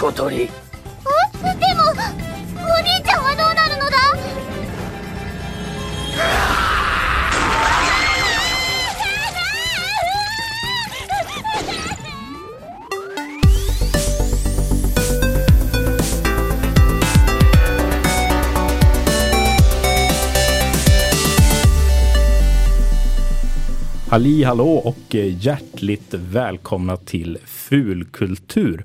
小鳥でもお兄ちゃんはどうなるのだHalli hallå och eh, hjärtligt välkomna till Fulkultur.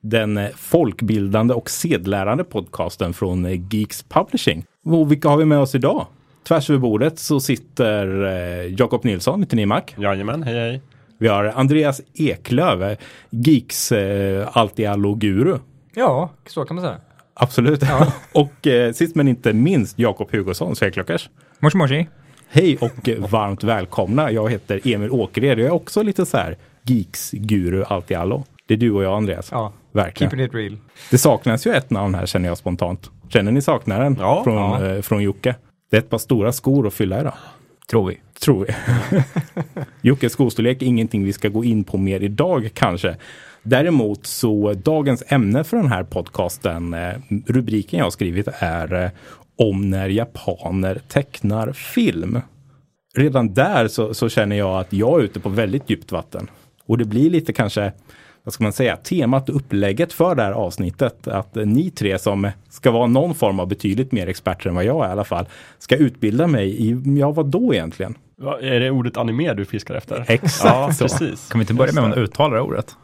Den eh, folkbildande och sedlärande podcasten från eh, Geeks Publishing. Och vilka har vi med oss idag? Tvärs över bordet så sitter eh, Jakob Nilsson, 99 Mac. Jajamän, hej hej. Vi har Andreas Eklöf, eh, Geeks eh, allt-i-allo-guru. Ja, så kan man säga. Absolut. och eh, sist men inte minst Jakob Hugosson, Sveklockers. Moshi moshi. Hej och varmt välkomna. Jag heter Emil Åkered. Jag är också lite så här geeks-guru allt i allo. Det är du och jag Andreas. Ja, Verkligen. keeping it real. Det saknas ju ett namn här känner jag spontant. Känner ni saknaren Ja, från, ja. Eh, från Jocke? Det är ett par stora skor att fylla idag. Tror vi. Tror vi. Jockes skostorlek är ingenting vi ska gå in på mer idag kanske. Däremot så dagens ämne för den här podcasten, eh, rubriken jag har skrivit är eh, om när japaner tecknar film. Redan där så, så känner jag att jag är ute på väldigt djupt vatten. Och det blir lite kanske, vad ska man säga, temat och upplägget för det här avsnittet. Att ni tre som ska vara någon form av betydligt mer experter än vad jag är i alla fall, ska utbilda mig i, ja vad då egentligen? Va, är det ordet anime du fiskar efter? Exakt ja, så. precis. Kan vi inte börja med att uttalar det ordet?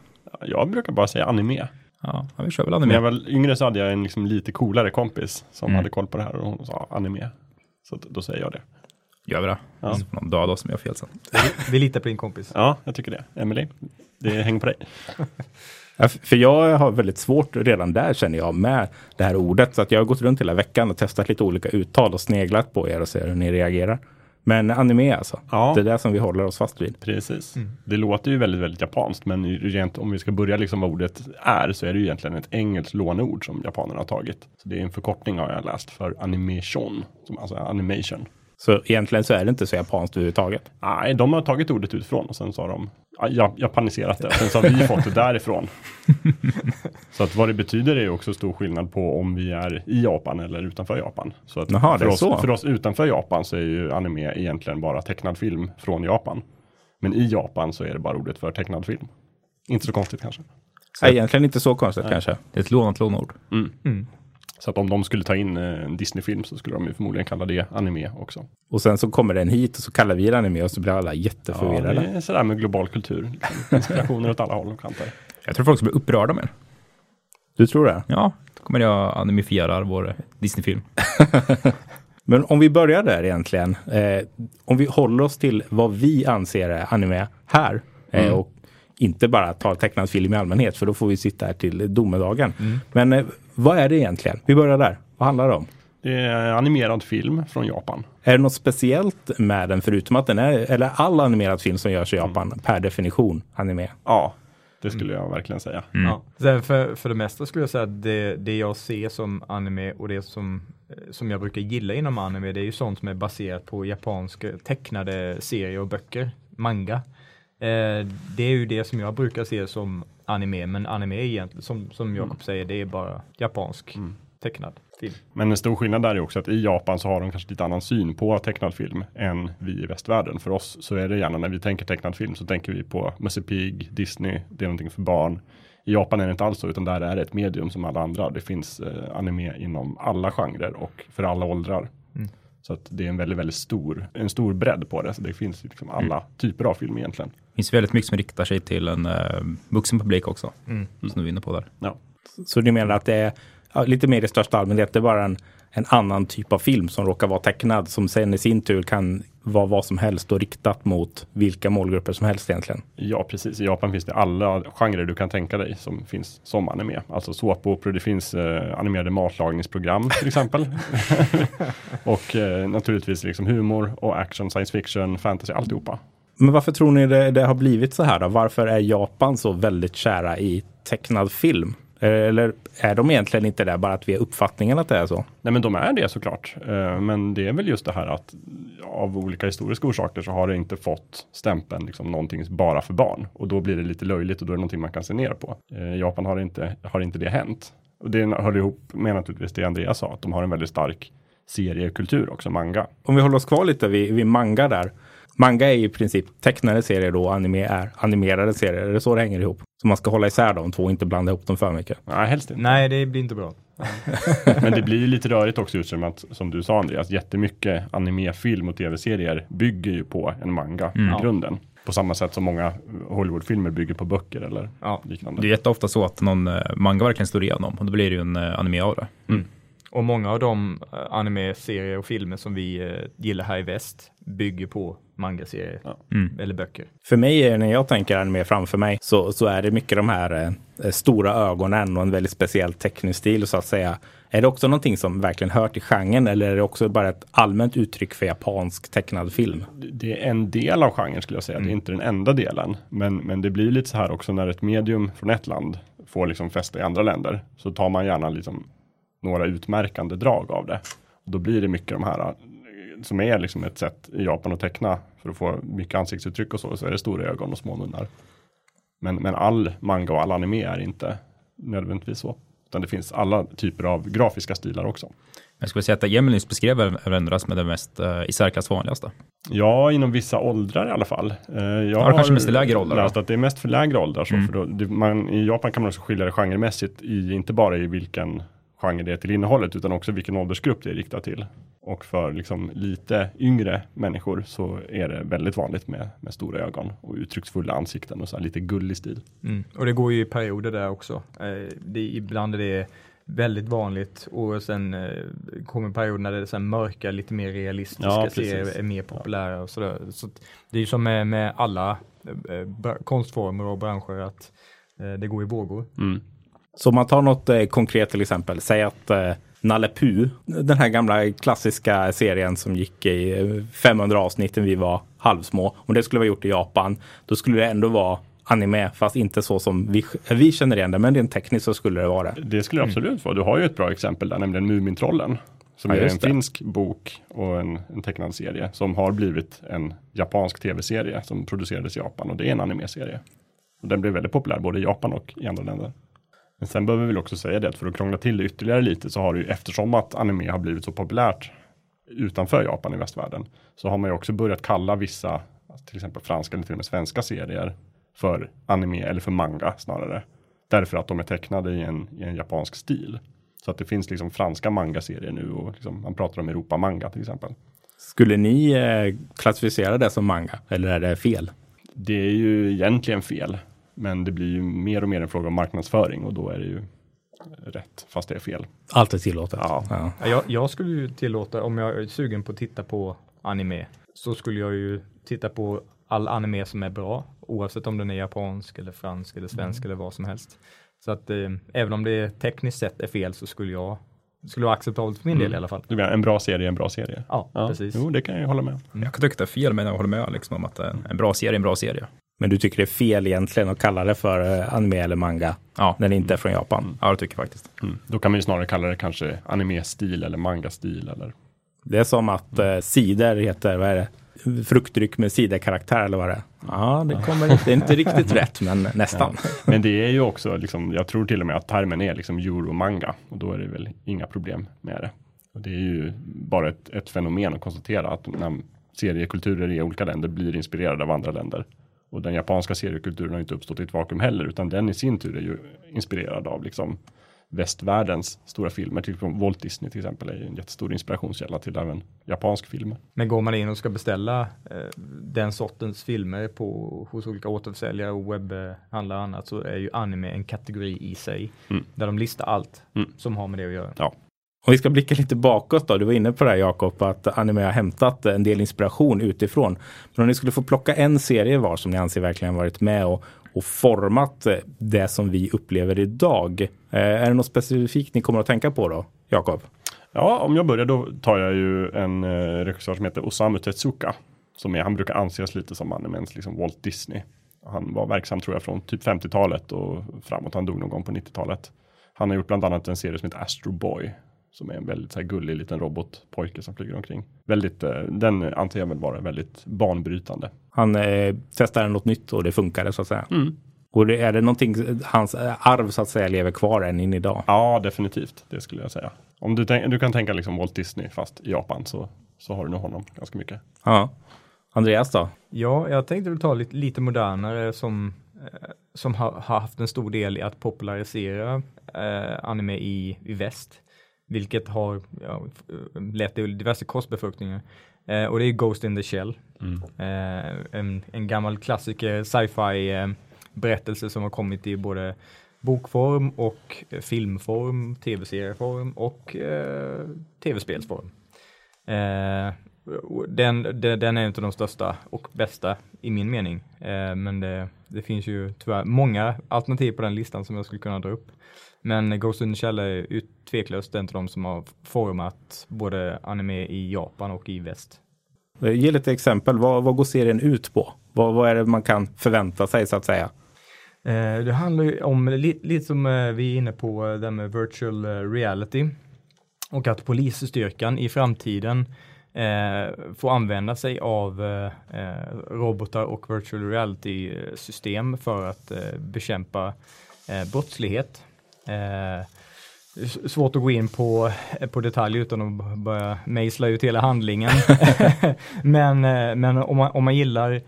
Jag brukar bara säga anime. Ja, vi kör väl När jag anime. var yngre så hade jag en liksom lite coolare kompis som Mm. hade koll på det här och hon sa anime. Så då säger jag det. Gör vi det? Ja. Så får någon döda oss som gör fel sen. Vi litar på din kompis. Ja, jag tycker det. Emily, det hänger på dig. För jag har väldigt svårt redan där känner jag med det här ordet. Så att jag har gått runt hela veckan och testat lite olika uttal och sneglat på er och ser hur ni reagerar. Men anime alltså. Ja. Det är det som vi håller oss fast vid. Precis. Det låter ju väldigt, väldigt japanskt, men rent om vi ska börja liksom vad ordet är så är det ju egentligen ett engelskt låneord som japanerna har tagit. Så det är en förkortning har jag läst för animation, som, alltså animation. Så egentligen så är det inte så japanskt överhuvudtaget. Nej, de har tagit ordet utifrån och sen så har de ja, ja, japaniserat det. Sen så har vi fått det därifrån. så att vad det betyder är också stor skillnad på om vi är i Japan eller utanför Japan. Så att det för, oss, så. för oss utanför Japan så är ju anime egentligen bara tecknad film från Japan. Men i Japan så är det bara ordet för tecknad film. Inte så konstigt kanske. Nej, egentligen inte så konstigt kanske. Det är ett lånat lånord. Så att om de skulle ta in eh, en Disney-film så skulle de ju förmodligen kalla det anime också. Och sen så kommer den hit och så kallar vi det anime och så blir alla Ja, jätteförvirrade. det är sådär med global kultur. Liksom. Inspirationer åt alla håll och kanter. Jag tror folk ska bli upprörda med det. Du tror det? Ja, då kommer jag animifierar vår Disney-film. Men om vi börjar där egentligen. Eh, om vi håller oss till vad vi anser är anime här. Eh, Mm. och inte bara tar tecknad film i allmänhet för då får vi sitta här till domedagen. Men eh, vad är det egentligen? Vi börjar där. Vad handlar det om? Det är animerad film från Japan. Är det något speciellt med den förutom att den är, eller all animerad film som görs i Japan per definition anime? Ja, det skulle jag verkligen säga. Ja. Sen för, för det mesta skulle jag säga att det, det jag ser som anime och det som, som jag brukar gilla inom anime det är ju sånt som är baserat på japanska tecknade serier och böcker, manga. Eh, det är ju det som jag brukar se som anime, men anime egentligen, som, som Jakob säger, det är bara japansk tecknad film. Men en stor skillnad där är också att i Japan så har de kanske lite annan syn på tecknad film än vi i västvärlden. För oss så är det gärna när vi tänker tecknad film så tänker vi på Musse Pig, Disney, det är någonting för barn. I Japan är det inte alls så, utan där är det ett medium som alla andra. Det finns eh, anime inom alla genrer och för alla åldrar. Så att det är en väldigt, väldigt stor, en stor bredd på det. Så det finns liksom alla typer av film egentligen. Det finns väldigt mycket som riktar sig till en uh, vuxen publik också. Som du är inne på där. Ja. Så du menar att det är lite mer i största allmänhet, det är bara en, en annan typ av film som råkar vara tecknad som sen i sin tur kan vara vad som helst och riktat mot vilka målgrupper som helst egentligen. Ja, precis. I Japan finns det alla genrer du kan tänka dig som finns som anime. Alltså såpoperor, det finns eh, animerade matlagningsprogram till exempel. och eh, naturligtvis liksom humor och action, science fiction, fantasy, alltihopa. Men varför tror ni det, det har blivit så här då? Varför är Japan så väldigt kära i tecknad film? Eller är de egentligen inte det, bara att vi har uppfattningen att det är så? Nej men de är det såklart. Eh, Men det är väl just det här att av olika historiska orsaker så har det inte fått stämpeln liksom någonting bara för barn. Och då blir det lite löjligt och då är det någonting man kan se ner på. Eh, I Japan har inte, har inte det hänt. Och det hör ihop med naturligtvis det Andreas sa, att de har en väldigt stark seriekultur också, manga. Om vi håller oss kvar lite vid, vid manga där. Manga är i princip tecknade serier då, anime är animerade serier. Är det så det hänger ihop? Så man ska hålla isär de två och inte blanda ihop dem för mycket. Nej, helst inte. Nej, det blir inte bra. Men det blir ju lite rörigt också just som att, som du sa Andreas, jättemycket animefilm och tv-serier bygger ju på en manga i grunden. På samma sätt som många Hollywoodfilmer bygger på böcker eller Ja. liknande. Det är jätteofta så att någon eh, manga verkligen slår igenom och då blir det ju en eh, anime av det. Och många av de eh, anime-serier och filmer som vi eh, gillar här i väst bygger på manga-serier eller böcker. För mig, är, när jag tänker anime framför mig, så, så är det mycket de här eh, stora ögonen och en väldigt speciell teknisk stil så att säga. Är det också någonting som verkligen hör till genren eller är det också bara ett allmänt uttryck för japansk tecknad film? det är en del av genren skulle jag säga. Det är inte den enda delen. Men, men det blir lite så här också när ett medium från ett land får liksom fäste i andra länder. Så tar man gärna liksom några utmärkande drag av det. Och då blir det mycket de här eh, som är liksom ett sätt i Japan att teckna för att få mycket ansiktsuttryck och så. Så är det stora ögon och små munnar. Men, men all manga och all anime är inte nödvändigtvis så. Utan det finns alla typer av grafiska stilar också. Jag skulle säga att det Emil nyss beskrev som är det mest uh, i särklass vanligaste. Ja, inom vissa åldrar i alla fall. Eh, jag det kanske mest i lägre åldrar, läst att det är mest för lägre åldrar. Så för då, det, man, I Japan kan man också skilja det genremässigt i, inte bara i vilken genre det är till innehållet, utan också vilken åldersgrupp det är riktat till. Och för liksom lite yngre människor så är det väldigt vanligt med, med stora ögon och uttrycksfulla ansikten och så här lite gullig stil. Mm. Och det går ju i perioder där också. Eh, det, ibland är det väldigt vanligt och sen eh, kommer perioder när det är så mörka, lite mer realistiska Ja, serier är mer populära och sådär. Så att det är ju som med, med alla eh, konstformer och branscher att det går i vågor. Så om man tar något eh, konkret till exempel, säg att eh, Nalle Puh, den här gamla klassiska serien som gick i eh, 500 avsnitt när vi var halvsmå, om det skulle vara gjort i Japan, då skulle det ändå vara anime, fast inte så som vi, vi känner igen det, men rent tekniskt så skulle det vara det. Det skulle det absolut vara. Du har ju ett bra exempel där, nämligen Mumintrollen. Som Ja, är en det. finsk bok och en, en tecknad serie som har blivit en japansk tv-serie som producerades i Japan och det är en anime-serie. Och den blev väldigt populär både i Japan och i andra länder. Men sen behöver vi väl också säga det att för att krångla till det ytterligare lite så har det ju eftersom att anime har blivit så populärt utanför Japan i västvärlden så har man ju också börjat kalla vissa, till exempel franska eller till och med svenska serier för anime eller för manga snarare. Därför att de är tecknade i en, i en japansk stil. Så att det finns liksom franska manga-serier nu och liksom, man pratar om Europa-manga till exempel. Skulle ni eh, klassificera det som manga, eller är det fel? Det är ju egentligen fel, men det blir ju mer och mer en fråga om marknadsföring och då är det ju rätt, fast det är fel. Allt är tillåtet. Ja. Ja. Ja, Jag, jag skulle ju tillåta, om jag är sugen på att titta på anime, så skulle jag ju titta på all anime som är bra, oavsett om den är japansk eller fransk eller svensk eller vad som helst. Så att eh, även om det tekniskt sett är fel så skulle jag, skulle vara acceptabelt för min del i alla fall. Du menar, en bra serie är en bra serie? Ja, precis. Jo, det kan jag hålla med om. Jag kan tycka att det är fel, men jag håller med liksom, om att en bra serie är en bra serie. Men du tycker det är fel egentligen att kalla det för eh, anime eller manga Ja, när det inte är från Japan? ja det tycker jag faktiskt. Mm. Då kan man ju snarare kalla det kanske anime-stil eller manga-stil eller Det är som att eh, cider heter, vad är det? Fruktdryck med ciderkaraktär eller vad det är. Ja, det kommer inte, det är inte riktigt rätt, men nästan. Men det är ju också, liksom, jag tror till och med att termen är liksom euromanga och då är det väl inga problem med det. Och det är ju bara ett, ett fenomen att konstatera att när seriekulturer i olika länder blir inspirerade av andra länder. Och den japanska seriekulturen har inte uppstått i ett vakuum heller, utan den i sin tur är ju inspirerad av liksom västvärldens stora filmer. Till exempel Walt Disney till exempel är en jättestor inspirationskälla till även japansk film. Men går man in och ska beställa eh, den sortens filmer på, hos olika återförsäljare och webbhandlare och annat så är ju anime en kategori i sig. Mm. Där de listar allt Mm. som har med det att göra. Ja, om vi ska blicka lite bakåt då. Du var inne på det här Jakob, att anime har hämtat en del inspiration utifrån. Men om ni skulle få plocka en serie var som ni anser verkligen varit med och, och format det som vi upplever idag. Eh, är det något specifikt ni kommer att tänka på då, Jakob? Ja, om jag börjar då tar jag ju en eh, regissör som heter Osamu Tezuka. Som är, han brukar anses lite som animens liksom Walt Disney. Han var verksam tror jag från typ 50-talet och framåt. Han dog någon gång på 90-talet. Han har gjort bland annat en serie som heter Astro Boy. Som är en väldigt så här, gullig liten robotpojke som flyger omkring. Väldigt, eh, den antar jag väl vara väldigt banbrytande. Han eh, testade något nytt och det funkade så att säga. Mm. Och det, är det någonting, hans eh, arv så att säga lever kvar än in idag? Ja, definitivt. Det skulle jag säga. Om du, tänk, du kan tänka liksom Walt Disney fast i Japan så, så har du nog honom ganska mycket. Ja. Andreas då? Ja, jag tänkte väl ta lite, lite modernare som, eh, som har, har haft en stor del i att popularisera eh, anime i, i väst. Vilket har ja, f- lett till diverse korsbefruktningar. Eh, och det är Ghost in the Shell. Eh, en, en gammal klassiker, sci-fi eh, berättelse som har kommit i både bokform och eh, filmform, tv-serieform och eh, tv-spelsform. Eh, den, den, är en av de största och bästa i min mening. Eh, men det, det finns ju tyvärr många alternativ på den listan som jag skulle kunna dra upp. Men Ghost in the Shell är tveklöst en av de som har format både anime i Japan och i väst. Eh, Ge lite exempel. Vad, vad går serien ut på? Vad, vad är det man kan förvänta sig så att säga? Eh, det handlar ju om, lite, lite som eh, vi är inne på, eh, det med virtual reality. Och att polisstyrkan i framtiden eh, får använda sig av eh, robotar och virtual reality eh, system för att bekämpa brottslighet. Eh, svårt att gå in på, på detalj utan att börja mejsla ut hela handlingen. men men, men om, man, om man gillar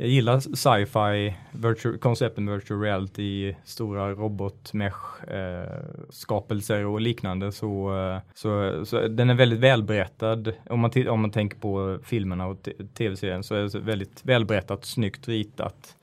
jag gillar sci-fi, virtual, koncepten virtual reality, stora robotmesh, eh, skapelser och liknande så, eh, så, så den är väldigt välberättad. Om man, om man tänker på filmerna och tv-serien så är det väldigt välberättat, snyggt ritat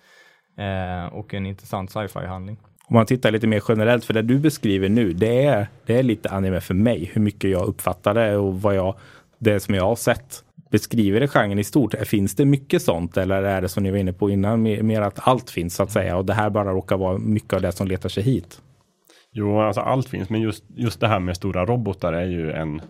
eh, och en intressant sci-fi handling. Om man tittar lite mer generellt, för det du beskriver nu, det är, det är lite anime för mig. Hur mycket jag uppfattar det och vad jag, det som jag har sett. Beskriver det genren i stort? Finns det mycket sånt eller är det som ni var inne på innan, mer, att allt finns så att säga och det här bara råkar vara mycket av det som letar sig hit? Jo, alltså allt finns, men just, just det här med stora robotar är ju en,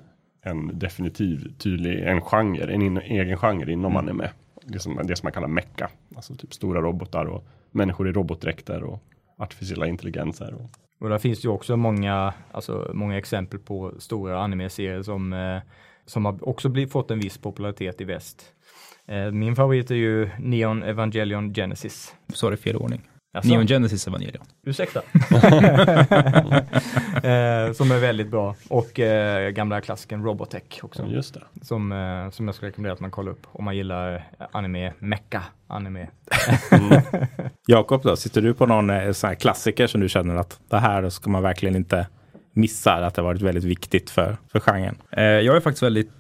en definitiv tydlig, en genre, en in, egen genre inom anime. Det som, det som man kallar mecka, alltså typ stora robotar och människor i robotdräkter och artificiella intelligenser. Och, Och där finns ju också många, alltså många exempel på stora anime-serier som, eh, som har också blivit, fått en viss popularitet i väst. Eh, min favorit är ju Neon Evangelion Genesis. Så är det fel ordning. Jaså? Neon Genesis Evangelion. Ursäkta. eh, som är väldigt bra. Och eh, gamla klassikern Robotech också. just det. Som, eh, som jag skulle rekommendera att man kollar upp om man gillar anime, mecka anime. Jakob då, sitter du på någon eh, sån här klassiker som du känner att det här ska man verkligen inte missa, att det har varit väldigt viktigt för, för genren? Eh, jag är faktiskt väldigt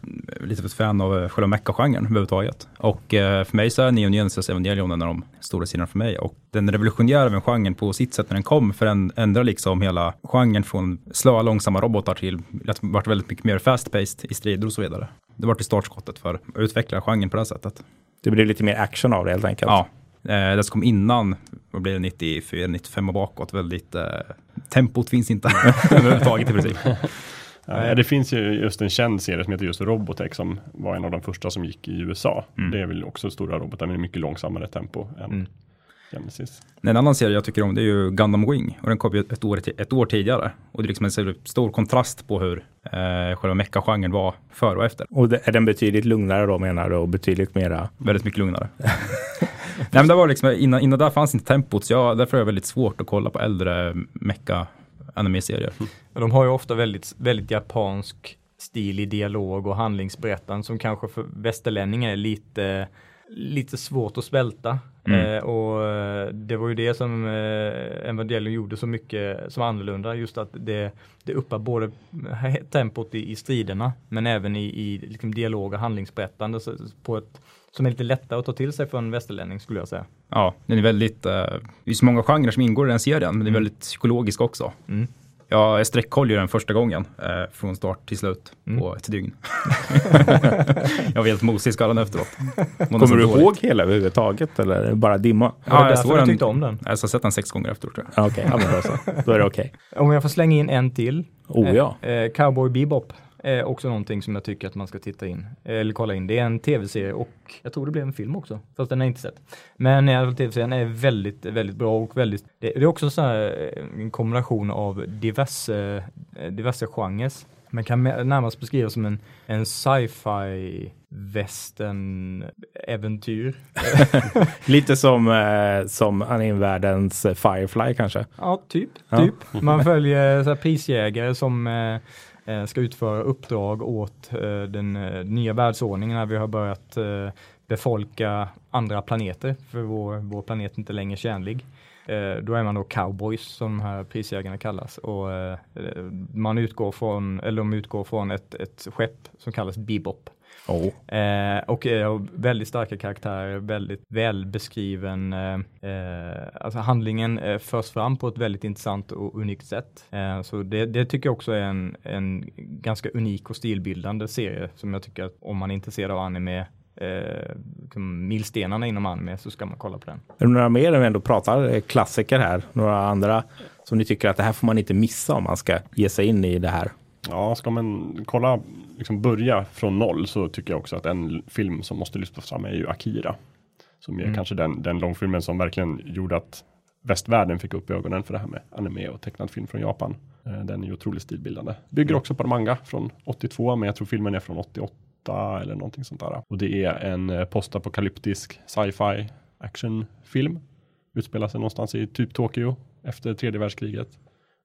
lite ett fan av eh, själva mecha-genren överhuvudtaget. Och eh, för mig så är Neon Genesis Evangelion en av de stora sidorna för mig. Och den revolutionerar även genren på sitt sätt när den kom, för den ändrar liksom hela genren från slöa, långsamma robotar till att varit väldigt mycket mer fast-paced i strider och så vidare. Det var till startskottet för att utveckla genren på det här sättet. Det blir lite mer action av det helt enkelt. Ja, det som kom innan, vad blir det, 94, 95 och bakåt, väldigt, tempot finns inte överhuvudtaget i princip. Ja, det finns ju just en känd serie som heter just Robotech som var en av de första som gick i USA. Det är väl också stora robotar med mycket långsammare tempo än Mm. Genesis. En annan serie jag tycker om det är ju Gundam Wing och den kom ju ett år, ett år tidigare. Och det är liksom en stor kontrast på hur eh, själva mecha-genren var före och efter. Och det, är den betydligt lugnare då menar du och betydligt mera? Väldigt mycket lugnare. Nej men det var liksom, innan, innan där fanns inte tempot så jag, därför är det väldigt svårt att kolla på äldre mecha anime-serier. Och de har ju ofta väldigt, väldigt japansk stil i dialog och handlingsberättande som kanske för västerlänningar är lite, lite svårt att smälta. Mm. Eh, och eh, det var ju det som eh, Evangelion gjorde så mycket som annorlunda, just att det, det uppar både tempot i, i striderna men även i, i liksom dialog och handlingsberättande så, på ett som är lite lättare att ta till sig för en västerlänning skulle jag säga. Ja, den är väldigt, eh, det är så många genrer som ingår i den serien, men den är väldigt psykologisk också. Mm. Jag sträckkollade den första gången, eh, från start till slut Mm. på ett dygn. jag var helt mosig i skallen efteråt. Kommer du ihåg hela överhuvudtaget eller är det bara dimma? Det Ja, jag därför såg den. tyckte om den? Jag har sett den sex gånger efteråt tror jag. Ja, Okej, ja, men då. Då är det okej. Om jag får slänga in en till. Oh ja. Eh, eh, Cowboy Bebop. Är också någonting som jag tycker att man ska titta in, eller kolla in. Det är en tv-serie och jag tror det blev en film också, fast den har jag inte sett. Men i alla fall tv-serien är väldigt, väldigt bra och väldigt, det, det är också så här eh, en kombination av diverse, eh, diverse genrer. Man kan närmast beskriva som en, en sci-fi västern äventyr. Lite som, eh, som animevärldens eh, Firefly kanske. Ja, typ. Typ. Man följer så här, prisjägare som eh, eh, Eh, ska utföra uppdrag åt eh, den eh, nya världsordningen när vi har börjat befolka andra planeter för vår, vår planet är inte längre tjänlig. Då är man då cowboys som de här prisjägarna kallas och man utgår från, eller de utgår från ett, ett skepp som kallas Bebop. Oh. Eh, och väldigt starka karaktärer, väldigt väl beskriven. Eh, eh, alltså handlingen eh, förs fram på ett väldigt intressant och unikt sätt. Eh, så det, det tycker jag också är en, en ganska unik och stilbildande serie som jag tycker att om man är intresserad av anime eh, milstenarna inom anime så ska man kolla på den. Är det några mer när vi ändå pratar eh, klassiker här? Några andra som ni tycker att det här får man inte missa om man ska ge sig in i det här? Ja, ska man kolla, liksom börja från noll så tycker jag också att en film som måste lyftas fram är ju Akira. Som är Mm. kanske den, den långfilmen som verkligen gjorde att västvärlden fick upp ögonen för det här med anime och tecknad film från Japan. Eh, Den är ju otroligt stilbildande. Bygger också på en manga från 82, men jag tror filmen är från 88 eller någonting sånt där. Och det är en eh, postapokalyptisk sci-fi actionfilm. Utspelar sig någonstans i typ Tokyo efter tredje världskriget.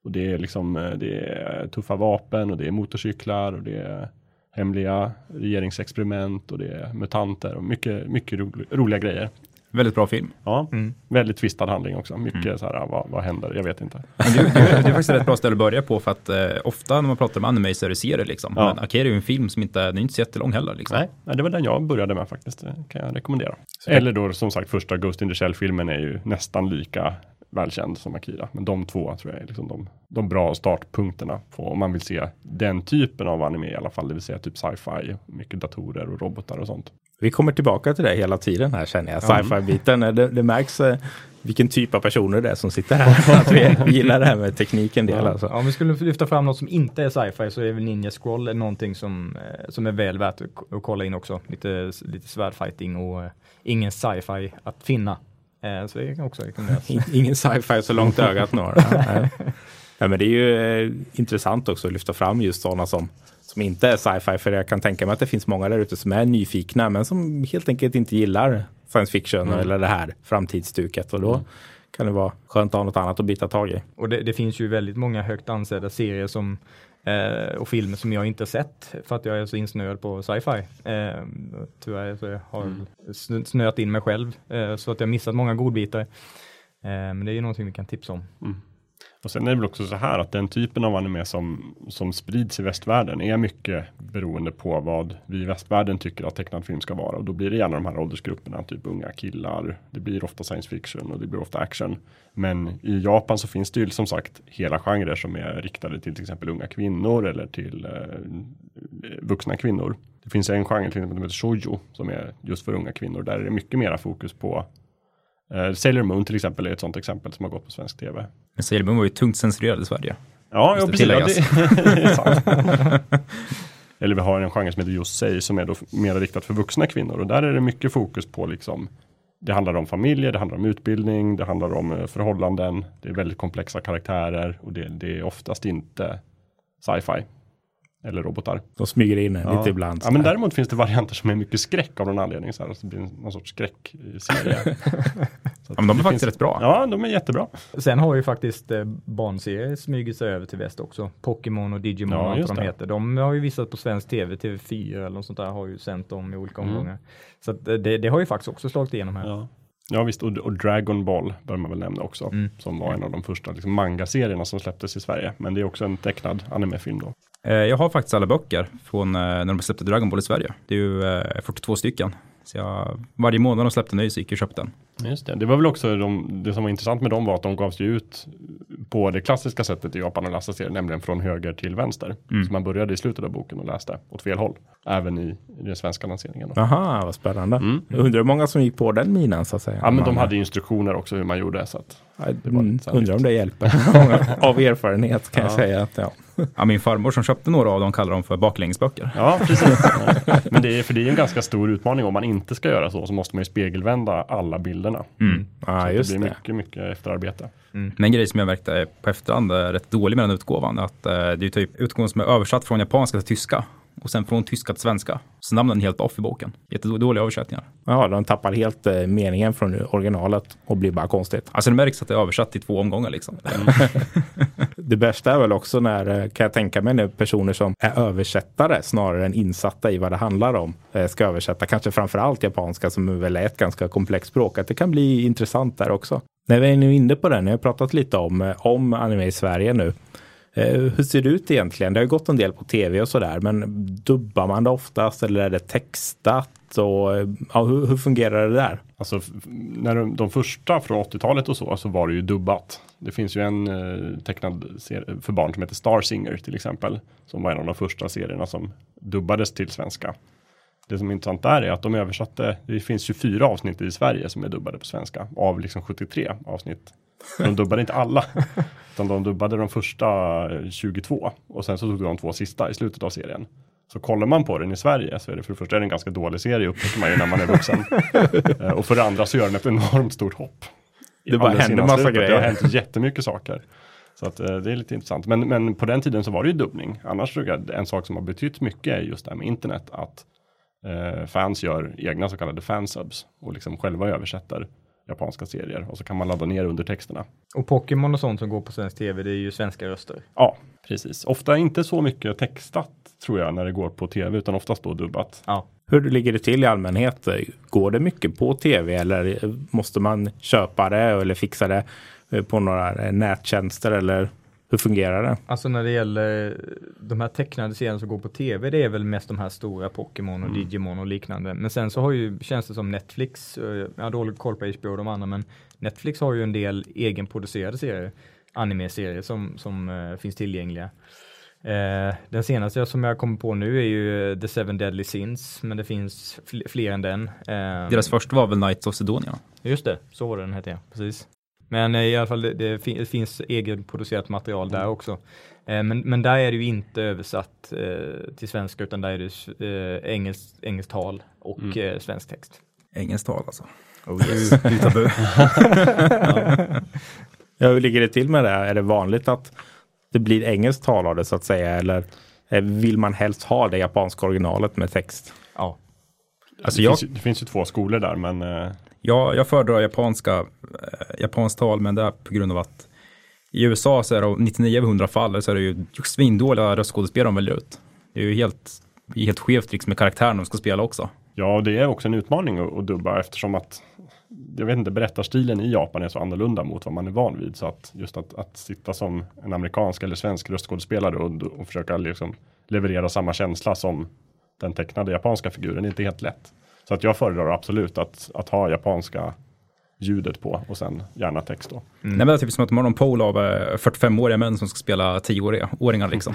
Och det är liksom, eh, det är tuffa vapen och det är motorcyklar och det är hemliga regeringsexperiment och det är mutanter och mycket, mycket ro, roliga grejer. Väldigt bra film. Ja, Mm. väldigt tvistad handling också. Mycket så här, vad, vad händer? Jag vet inte. Men det, det, det är faktiskt ett rätt bra ställe att börja på för att eh, ofta när man pratar om anime så är det serier liksom. Ja. Men Akira är ju en film som inte, den är inte så jättelång heller liksom. Nej, nej, det var den jag började med faktiskt. Det kan jag rekommendera. Så- Eller då som sagt första Ghost in the Shell-filmen är ju nästan lika välkänd som Akira. Men de två tror jag är liksom de, de bra startpunkterna på om man vill se den typen av anime i alla fall. Det vill säga typ sci-fi, mycket datorer och robotar och sånt. Vi kommer tillbaka till det hela tiden här känner jag. Ja. Sci-fi-biten. Det, det märks eh, vilken typ av personer det är som sitter här. Att vi, vi gillar det här med tekniken del Ja. alltså. Ja, om vi skulle lyfta fram något som inte är sci-fi så är väl Ninja Scroll någonting som, eh, som är väl värt att, kolla in också. Lite, lite svärdfighting och eh, ingen sci-fi att finna. Eh, så det kan också rekommenderas. Ingen sci-fi så långt ögat når. Nej, men det är ju eh, intressant också att lyfta fram just sådana som, som inte är sci-fi. För jag kan tänka mig att det finns många där ute som är nyfikna men som helt enkelt inte gillar science fiction Mm. eller det här framtidsstuket. Och då kan det vara skönt att ha något annat att bita tag i. Och det, det finns ju väldigt många högt ansedda serier som, eh, och filmer som jag inte sett för att jag är så insnöad på sci-fi. Eh, tyvärr så jag har sn- snöat in mig själv eh, så att jag missat många godbitar. Eh, men det är ju någonting vi kan tipsa om. Och sen är det väl också så här att den typen av anime som, som sprids i västvärlden är mycket beroende på vad vi i västvärlden tycker att tecknad film ska vara. Och då blir det gärna de här åldersgrupperna, typ unga killar. Det blir ofta science fiction och det blir ofta action. Men i Japan så finns det ju som sagt hela genrer som är riktade till till exempel unga kvinnor eller till eh, vuxna kvinnor. Det finns en genre till exempel som heter shoujo som är just för unga kvinnor. Där är det mycket mera fokus på eh, Sailor Moon till exempel är ett sånt exempel som har gått på svensk tv. Men Sailor Moon var ju tungt censurerad i Sverige. Ja, ja precis. Ja. Eller vi har en genre som heter Josei som är då mer riktat för vuxna kvinnor och där är det mycket fokus på liksom det handlar om familjer, det handlar om utbildning, det handlar om eh, förhållanden, det är väldigt komplexa karaktärer och det, det är oftast inte sci-fi eller robotar. De smyger in Ja. lite ibland. Ja, men däremot finns det varianter som är mycket skräck av någon anledning. Så här, så det blir någon sorts skräckserie. Så Ja, men de är det faktiskt finns- rätt bra. Ja, de är jättebra. Sen har ju faktiskt eh, barnserier smugit sig över till väst också. Pokémon och Digimon Ja, och allt de det. heter. De har ju visat på svensk tv, TV4 eller något sånt där har ju sänt dem i olika Mm. omgångar. Så att eh, det, det har ju faktiskt också slagit igenom här. Ja. Ja visst, och, och Dragon Ball bör man väl nämna också. Mm. Som var en av de första liksom, manga-serierna som släpptes i Sverige. Men det är också en tecknad animefilm då. Eh, Jag har faktiskt alla böcker från eh, när de släppte Dragon Ball i Sverige. Det är ju eh, 42 stycken. Så jag, varje månad de släppte ny så gick jag och köpte den. Just det. Det var väl också de, det som var intressant med dem var att de gavs ju ut på det klassiska sättet i Japan att läsa serier, nämligen från höger till vänster. Mm. Så man började i slutet av boken och läste åt fel håll. Även i, i den svenska lanseringen. Då. Aha, vad spännande. Mm. Jag undrar hur många som gick på den minan så att säga. Ja, men de hade instruktioner också hur man gjorde. Så att Mm, lite så här undrar om det hjälper. Av erfarenhet kan jag säga att ja. Ja, min farmor som köpte några av dem kallar dem för baklängesböcker. Ja, precis. Men det är, för det är en ganska stor utmaning om man inte ska göra så, så måste man ju spegelvända alla bilderna. Mm. Ja, så just det blir det. mycket, mycket efterarbete. Men en grej som jag märkte är på efterhand är rätt dålig med den utgåvan. Att eh, det är typ utgåvan som är översatt från japanska till tyska. Och sen från tyska till svenska. Så namnen är helt off i boken. Jättedåliga översättningar. Ja, de tappar helt eh, meningen från originalet och blir bara konstigt. Alltså det märks att det är översatt i två omgångar liksom. Det bästa är väl också när, eh, kan jag tänka mig, när personer som är översättare snarare än insatta i vad det handlar om eh, ska översätta, kanske framför allt japanska som väl är ett ganska komplext språk, att det kan bli intressant där också. När vi är nu inne på det, ni har pratat lite om, eh, om anime i Sverige nu. Eh, hur ser det ut egentligen? Det har ju gått en del på tv och sådär, men dubbar man det oftast eller är det textat? Och, ja, hur, hur fungerar det där? Alltså när de, de första från 80-talet och så, så var det ju dubbat. Det finns ju en eh, tecknad serie för barn som heter Star Singer till exempel. Som var en av de första serierna som dubbades till svenska. Det som är intressant där är att de översatte, det finns 24 avsnitt i Sverige som är dubbade på svenska av liksom 73 avsnitt. De dubbade inte alla, utan de dubbade de första eh, 22 och sen så tog de de två sista i slutet av serien. Så kollar man på den i Sverige så är det för det första är det en ganska dålig serie upptäcker man ju när man är vuxen. Eh, och för det andra så gör den ett enormt stort hopp. Det bara händer massa slutet. Det har grejer. hänt jättemycket saker. Så att, eh, det är lite intressant. Men, men på den tiden så var det ju dubbning. Annars tror jag en sak som har betytt mycket är just det här med internet. Att eh, fans gör egna så kallade fansubs och liksom själva översätter japanska serier och så kan man ladda ner undertexterna. Och Pokémon och sånt som går på svensk tv, det är ju svenska röster. Ja, precis. Ofta inte så mycket textat tror jag när det går på tv utan oftast då dubbat. Ja. Hur ligger det till i allmänhet? Går det mycket på tv eller måste man köpa det eller fixa det på några nättjänster eller hur fungerar det? Alltså när det gäller de här tecknade serierna som går på tv, det är väl mest de här stora Pokémon och Mm. Digimon och liknande. Men sen så har ju, känns det som Netflix, eh, jag har dålig koll på HBO och de andra, men Netflix har ju en del egenproducerade serier, anime-serier som, som eh, finns tillgängliga. Eh, den senaste som jag kommer på nu är ju The Seven Deadly Sins, men det finns fl- fler än den. Eh, Deras första var väl Knights of Sidonia. Just det, så var det den hette precis. Men eh, i alla fall det, det, fin- det finns egenproducerat material där också. Eh, men, men där är det ju inte översatt eh, till svenska utan där är det eh, engelskt, engelskt tal och eh, svensk text. Engelskt tal alltså. Oh yes. Ja, hur ligger det till med det? Är det vanligt att det blir engelskt tal av det så att säga eller vill man helst ha det japanska originalet med text? ja. Alltså det, jag, finns ju, det finns ju två skolor där men eh, jag, jag föredrar japanska, eh, japanskt tal, men det är på grund av att i USA så är det 99 av 100 fall så är det ju svindåliga röstskådespelare de väljer ut. Det är ju helt, helt skevt liksom med karaktären de ska spela också. Ja, och det är också en utmaning att, att dubba eftersom att jag vet inte, berättarstilen i Japan är så annorlunda mot vad man är van vid. Så att just att, att sitta som en amerikansk eller svensk röstskådespelare och, och försöka liksom leverera samma känsla som den tecknade japanska figuren är inte helt lätt. Så att jag föredrar absolut att, att ha japanska ljudet på och sen gärna text då. Nej, men det är typ som att de har någon pool av eh, 45-åriga män som ska spela 10-åriga åringar liksom.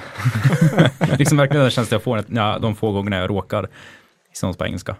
liksom verkligen den känslan jag får ja, de få gångerna jag råkar liksom på engelska.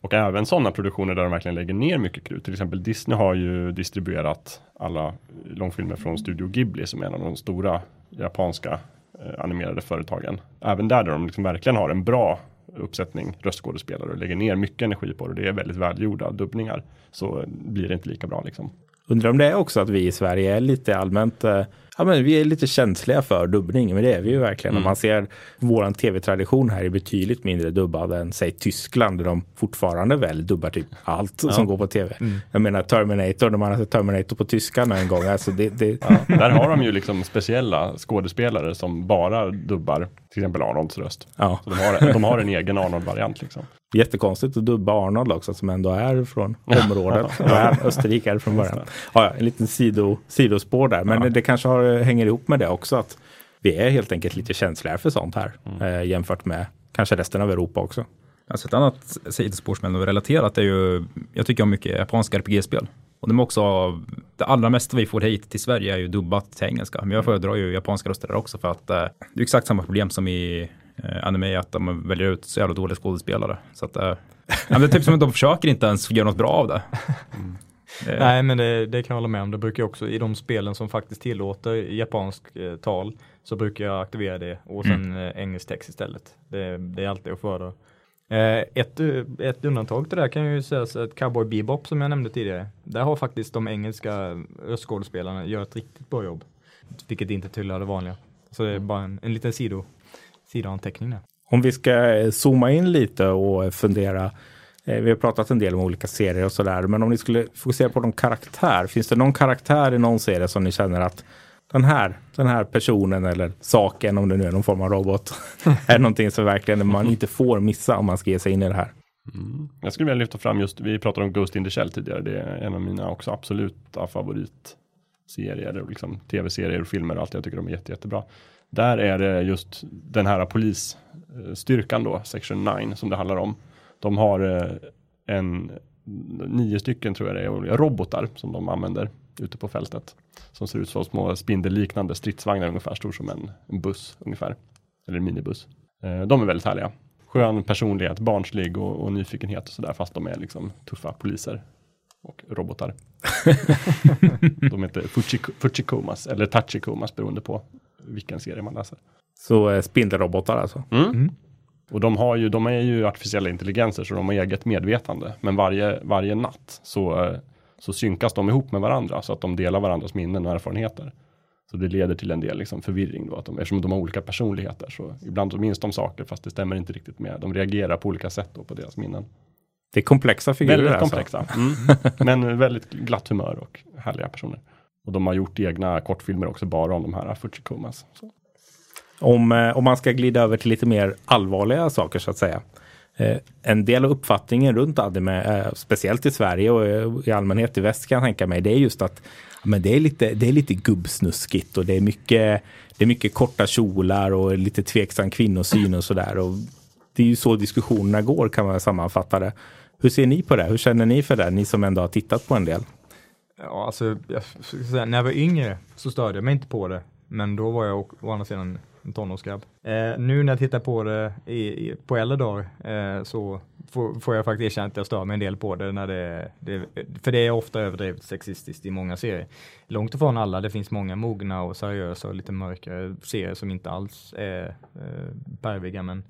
Och även sådana produktioner där de verkligen lägger ner mycket krut. Till exempel Disney har ju distribuerat alla långfilmer från Studio Ghibli som är en av de stora japanska eh, animerade företagen. Även där, där de liksom verkligen har en bra uppsättning röstskådespelare och lägger ner mycket energi på det. Det är väldigt välgjorda dubbningar. Så blir det inte lika bra liksom. Undrar om det är också att vi i Sverige är lite allmänt, eh, ja men vi är lite känsliga för dubbning, men det är vi ju verkligen. Om man ser våran tv-tradition här är betydligt mindre dubbad än säg Tyskland där de fortfarande väl dubbar typ allt som går på tv. Jag menar Terminator, när man har sett Terminator på tyska en gång, alltså det, det, Där har de ju liksom speciella skådespelare som bara dubbar till exempel Arnolds röst. ja, Så de har, de har en egen Arnold-variant liksom. Jättekonstigt att dubba Arnold också som ändå är från området. Är österrikare från början. Ja, ja, en liten sido, sidospår där, men det kanske har, hänger ihop med det också att vi är helt enkelt lite känsligare för sånt här eh, jämfört med kanske resten av Europa också. Alltså ett annat sidospår som är relaterat är ju, jag tycker om mycket japanska RPG-spel. Och de är också, det allra mesta vi får hit till Sverige är ju dubbat till engelska. Men jag föredrar ju japanska röster där också för att eh, det är exakt samma problem som i eh, anime, att de väljer ut så jävla dåliga skådespelare. Så att, eh, det är typ som att de försöker inte ens göra något bra av det. Eh, Nej men det, det kan jag hålla med om. Det brukar jag också i de spelen som faktiskt tillåter japansk eh, tal så brukar jag aktivera det och sen eh, engelsk text istället. Det, det är alltid att föredra. Eh, ett, eh, ett undantag till det här kan ju sägas att Cowboy Bebop som jag nämnde tidigare. Där har faktiskt de engelska röstskådespelarna gjort ett riktigt bra jobb. Vilket inte tillhör det vanliga. Så det är bara en, en liten sido, sidoanteckning där. Om vi ska eh, zooma in lite och fundera. eh, Vi har pratat en del om olika serier och sådär, men om ni skulle fokusera på någon karaktär. Finns det någon karaktär i någon serie som ni känner att den här, den här personen eller saken, om det nu är någon form av robot, är någonting som verkligen man inte får missa om man ska ge sig in i det här. Jag skulle vilja lyfta fram just, vi pratade om Ghost in the Shell tidigare, det är en av mina också absoluta favoritserier, liksom tv-serier och filmer och allt, jag tycker de är jätte, jättebra. Där är det just den här polisstyrkan då, Section 9, som det handlar om. De har eh, en, nio stycken tror jag det är, robotar som de använder ute på fältet. Som ser ut som små spindelliknande stridsvagnar ungefär, stor som en, en buss ungefär. Eller en minibuss. Eh, de är väldigt härliga. Skön personlighet, barnslig och, och nyfikenhet och sådär, fast de är liksom tuffa poliser och robotar. de heter Fuchiko- Fuchikomas eller Tachikomas beroende på vilken serie man läser. Så eh, spindelrobotar alltså. Och de, har ju, de är ju artificiella intelligenser så de har eget medvetande. Men varje, varje natt så, eh, så synkas de ihop med varandra så att de delar varandras minnen och erfarenheter. Så det leder till en del liksom förvirring då, att de, eftersom de har olika personligheter. Så ibland så minns de saker fast det stämmer inte riktigt med. De reagerar på olika sätt då på deras minnen. Det är komplexa figurer. Väldigt alltså. komplexa. Mm. Men väldigt glatt humör och härliga personer. Och de har gjort egna kortfilmer också bara om de här Fuchikumas. Om, eh, om man ska glida över till lite mer allvarliga saker så att säga. Eh, en del av uppfattningen runt Adime, eh, speciellt i Sverige och eh, i allmänhet i väst kan jag tänka mig, det är just att men det, är lite, det är lite gubbsnuskigt och det är mycket, det är mycket korta kjolar och lite tveksam kvinnosyn och sådär. Och Det är ju så diskussionerna går kan man sammanfatta det. Hur ser ni på det? Hur känner ni för det? Ni som ändå har tittat på en del. Ja, alltså, jag ska säga, när jag var yngre så störde jag mig inte på det. Men då var jag å, å andra sidan en tonårsgrabb. Eh, nu när jag tittar på det i, i, på äldre dagar eh, så får, får jag faktiskt erkänna att jag stör mig en del på det, när det, det. För det är ofta överdrivet sexistiskt i många serier. Långt ifrån alla, det finns många mogna och seriösa och lite mörkare serier som inte alls är eh, perviga. Men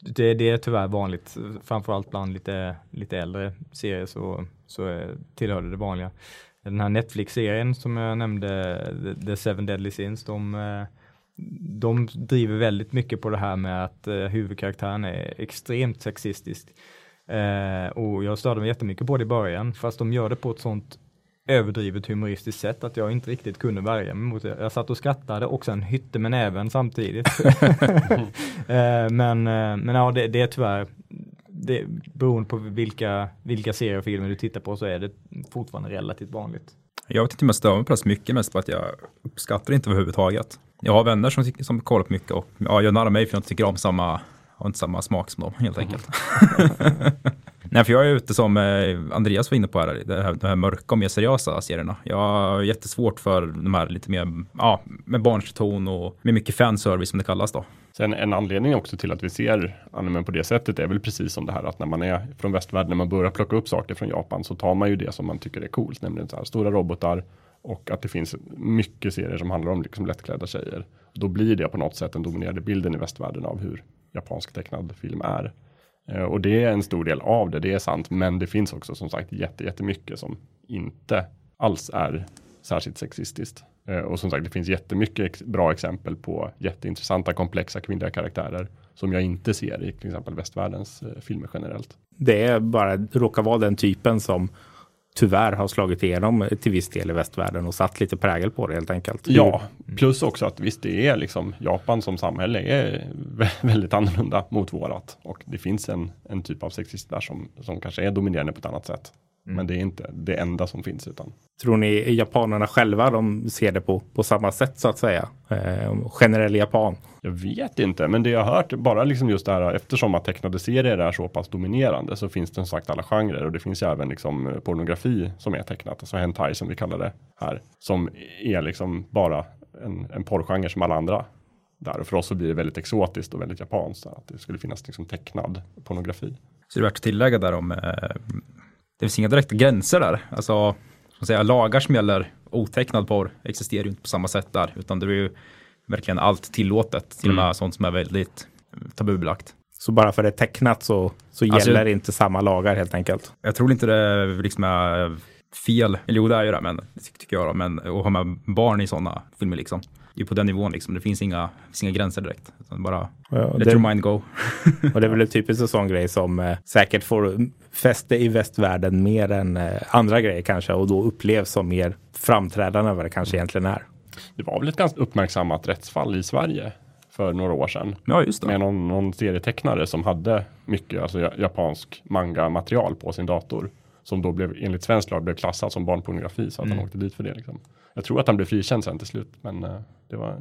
det, det är tyvärr vanligt, framförallt bland lite, lite äldre serier så, så är, tillhör det det vanliga. Den här Netflix-serien som jag nämnde, The- Seven Deadly Sins, de, eh, de driver väldigt mycket på det här med att eh, huvudkaraktären är extremt sexistisk. Eh, och jag störde mig jättemycket på det i början, fast de gör det på ett sånt överdrivet humoristiskt sätt att jag inte riktigt kunde värja mig mot det. Jag satt och skrattade och sen hytte med näven samtidigt. men, men ja, det, det är tyvärr, det, beroende på vilka, vilka serier och filmer du tittar på så är det fortfarande relativt vanligt. Jag vet inte om jag stör mig på det så mycket, mest på att jag uppskattar det inte överhuvudtaget. Jag har vänner som, som kollar på mycket och ja, jag narrar mig för jag inte tycker om samma, har inte samma smak som dem helt enkelt. Nej, för jag är ute som eh, Andreas var inne på här, det här, de här mörka och mer seriösa serierna. Jag har jättesvårt för de här lite mer, ja, med barnslig ton och med mycket fanservice som det kallas då. Sen en anledning också till att vi ser anime på det sättet är väl precis som det här att när man är från västvärlden, när man börjar plocka upp saker från Japan så tar man ju det som man tycker är coolt, nämligen så här stora robotar och att det finns mycket serier som handlar om liksom lättklädda tjejer. Då blir det på något sätt den dominerande bilden i västvärlden av hur japansk tecknad film är. Eh, och det är en stor del av det, det är sant, men det finns också som sagt jätte, jättemycket som inte alls är särskilt sexistiskt. Eh, Och som sagt, det finns jättemycket bra exempel på jätteintressanta, komplexa kvinnliga karaktärer som jag inte ser i till exempel västvärldens eh, filmer generellt. Det är bara, råkar vara den typen som tyvärr har slagit igenom till viss del i västvärlden och satt lite prägel på det helt enkelt. Ja, plus också att visst det är liksom Japan som samhälle är vä- väldigt annorlunda mot vårat. Och det finns en, en typ av sexism där som, som kanske är dominerande på ett annat sätt. Men det är inte det enda som finns utan Tror ni japanerna själva de ser det på, på samma sätt så att säga? Eh, generell japan. Jag vet inte, men det jag har hört, bara liksom just det här eftersom att tecknade serier är så pass dominerande så finns det som sagt alla genrer och det finns ju även liksom eh, pornografi som är tecknat, alltså hentai som vi kallar det här, som är liksom bara en, en porrgenre som alla andra. Där och för oss så blir det väldigt exotiskt och väldigt japanskt att det skulle finnas liksom tecknad pornografi. Så det är värt att tillägga där om, eh, det finns inga direkta gränser där. Alltså, man säga, lagar som gäller otecknad porr existerar ju inte på samma sätt där, utan det är ju verkligen allt tillåtet, till och med sånt som är väldigt tabubelagt. Så bara för det är tecknat så, så Alltså- gäller inte samma lagar helt enkelt. Jag tror inte det liksom är fel, eller jo det är ju det, men det ty- tycker jag då, men att ha med barn i sådana filmer liksom. Det är på den nivån liksom, det finns inga, finns inga gränser direkt. Utan bara Ja, let det, your mind go. och det är väl en typisk en sån grej som eh, säkert får fäste i västvärlden mer än eh, andra grejer kanske och då upplevs som mer framträdande än vad det kanske egentligen är. Det var väl ett ganska uppmärksammat rättsfall i Sverige för några år sedan. Ja, just det. Med någon, någon serietecknare som hade mycket alltså, ja- japansk manga-material på sin dator. Som då blev, enligt svensk lag blev klassad som barnpornografi så att han åkte dit för det. Liksom. Jag tror att han blev frikänd sen till slut. Men eh, det var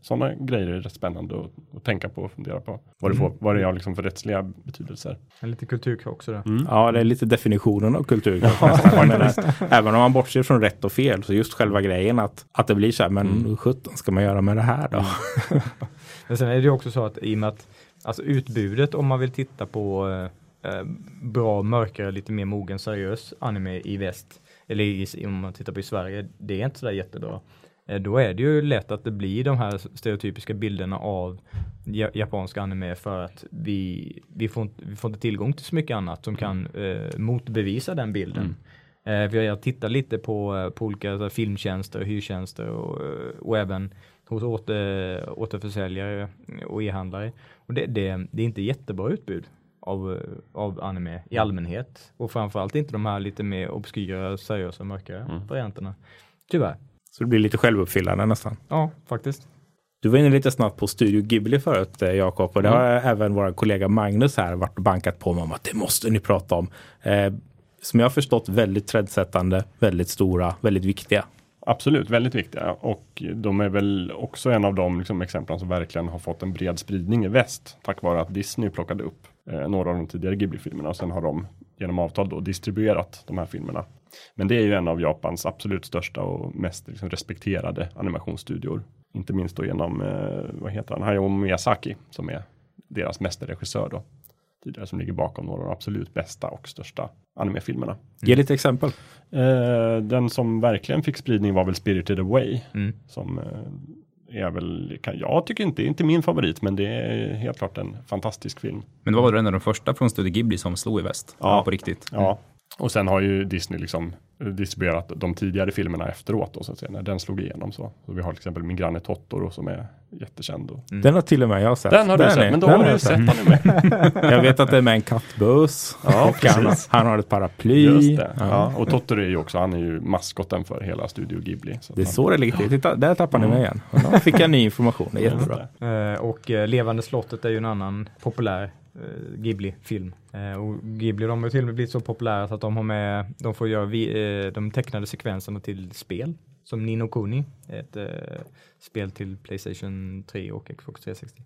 sådana grejer är rätt spännande att, att tänka på och fundera på. Vad det, får, vad det har liksom för rättsliga betydelser. En lite kulturkrock också där. Ja, det är lite definitionen av kultur. Jag menar, även om man bortser från rätt och fel, så just själva grejen att, att det blir så här, men mm. 17 ska man göra med det här då? Men sen är det ju också så att i och med att alltså utbudet om man vill titta på eh, eh, bra, mörkare, lite mer mogen, seriös anime i väst, eller i, om man tittar på i Sverige, det är inte sådär jättebra. Eh, då är det ju lätt att det blir de här stereotypiska bilderna av ja, japanska anime för att vi, vi, får, inte- vi får inte tillgång till så mycket annat som kan eh, motbevisa den bilden. Eh, vi har tittat lite på, eh, på olika så filmtjänster, hyrtjänster och, eh, och även hos åter, återförsäljare och e-handlare. Och det, det, det är inte jättebra utbud av, av anime i allmänhet. Och framförallt inte de här lite mer obskyra, seriösa, mörkare varianterna. Tyvärr. Så det blir lite självuppfyllande nästan. Ja, faktiskt. Du var inne lite snabbt på Studio Ghibli förut, eh, Jakob, och det har även vår kollega Magnus här varit och bankat på mig om att det måste ni prata om. Eh, som jag har förstått väldigt trendsättande, väldigt stora, väldigt viktiga. Absolut, väldigt viktiga och de är väl också en av de liksom, exemplen som verkligen har fått en bred spridning i väst tack vare att Disney plockade upp eh, några av de tidigare Ghibli-filmerna och sen har de genom avtal då distribuerat de här filmerna. Men det är ju en av Japans absolut största och mest liksom, respekterade animationsstudior. Inte minst då genom, eh, vad heter han, Hayao Miyazaki som är deras mästerregissör då. Tidigare som ligger bakom några av de absolut bästa och största animefilmerna. Ge lite exempel. Eh, den som verkligen fick spridning var väl Spirited Away. Mm. Som eh, är väl, jag tycker inte, inte min favorit, men det är helt klart en fantastisk film. Men det var väl en av de första från Studio Ghibli som slog i väst. Ja. På riktigt. Ja, och sen har ju Disney liksom eh, distribuerat de tidigare filmerna efteråt då, så att säga, när den slog igenom så. så vi har till exempel Min granne Totoro som är jättekänd. Och, Den har till och med jag sett. Den har du är sett, ni. men då Den har du sett anime. Jag vet att det är med en kattbuss. Ja, och han, han har ett paraply. Just det. Ja. Ja. Och Totoro är ju också, han är ju maskoten för hela Studio Ghibli. Så Det är han- så det ligger till. Titta, där tappar ni mig igen. Och då fick jag ny information. Det är jättebra. det. Eh, och eh, Levande slottet är ju en annan populär Eh, Ghibli-film. Eh, och Ghibli de har till och med blivit så populära så att de har med, de får göra vi, eh, de tecknade sekvenserna till spel. Som Nino Kuni, ett eh, spel till Playstation 3 och Xbox 360.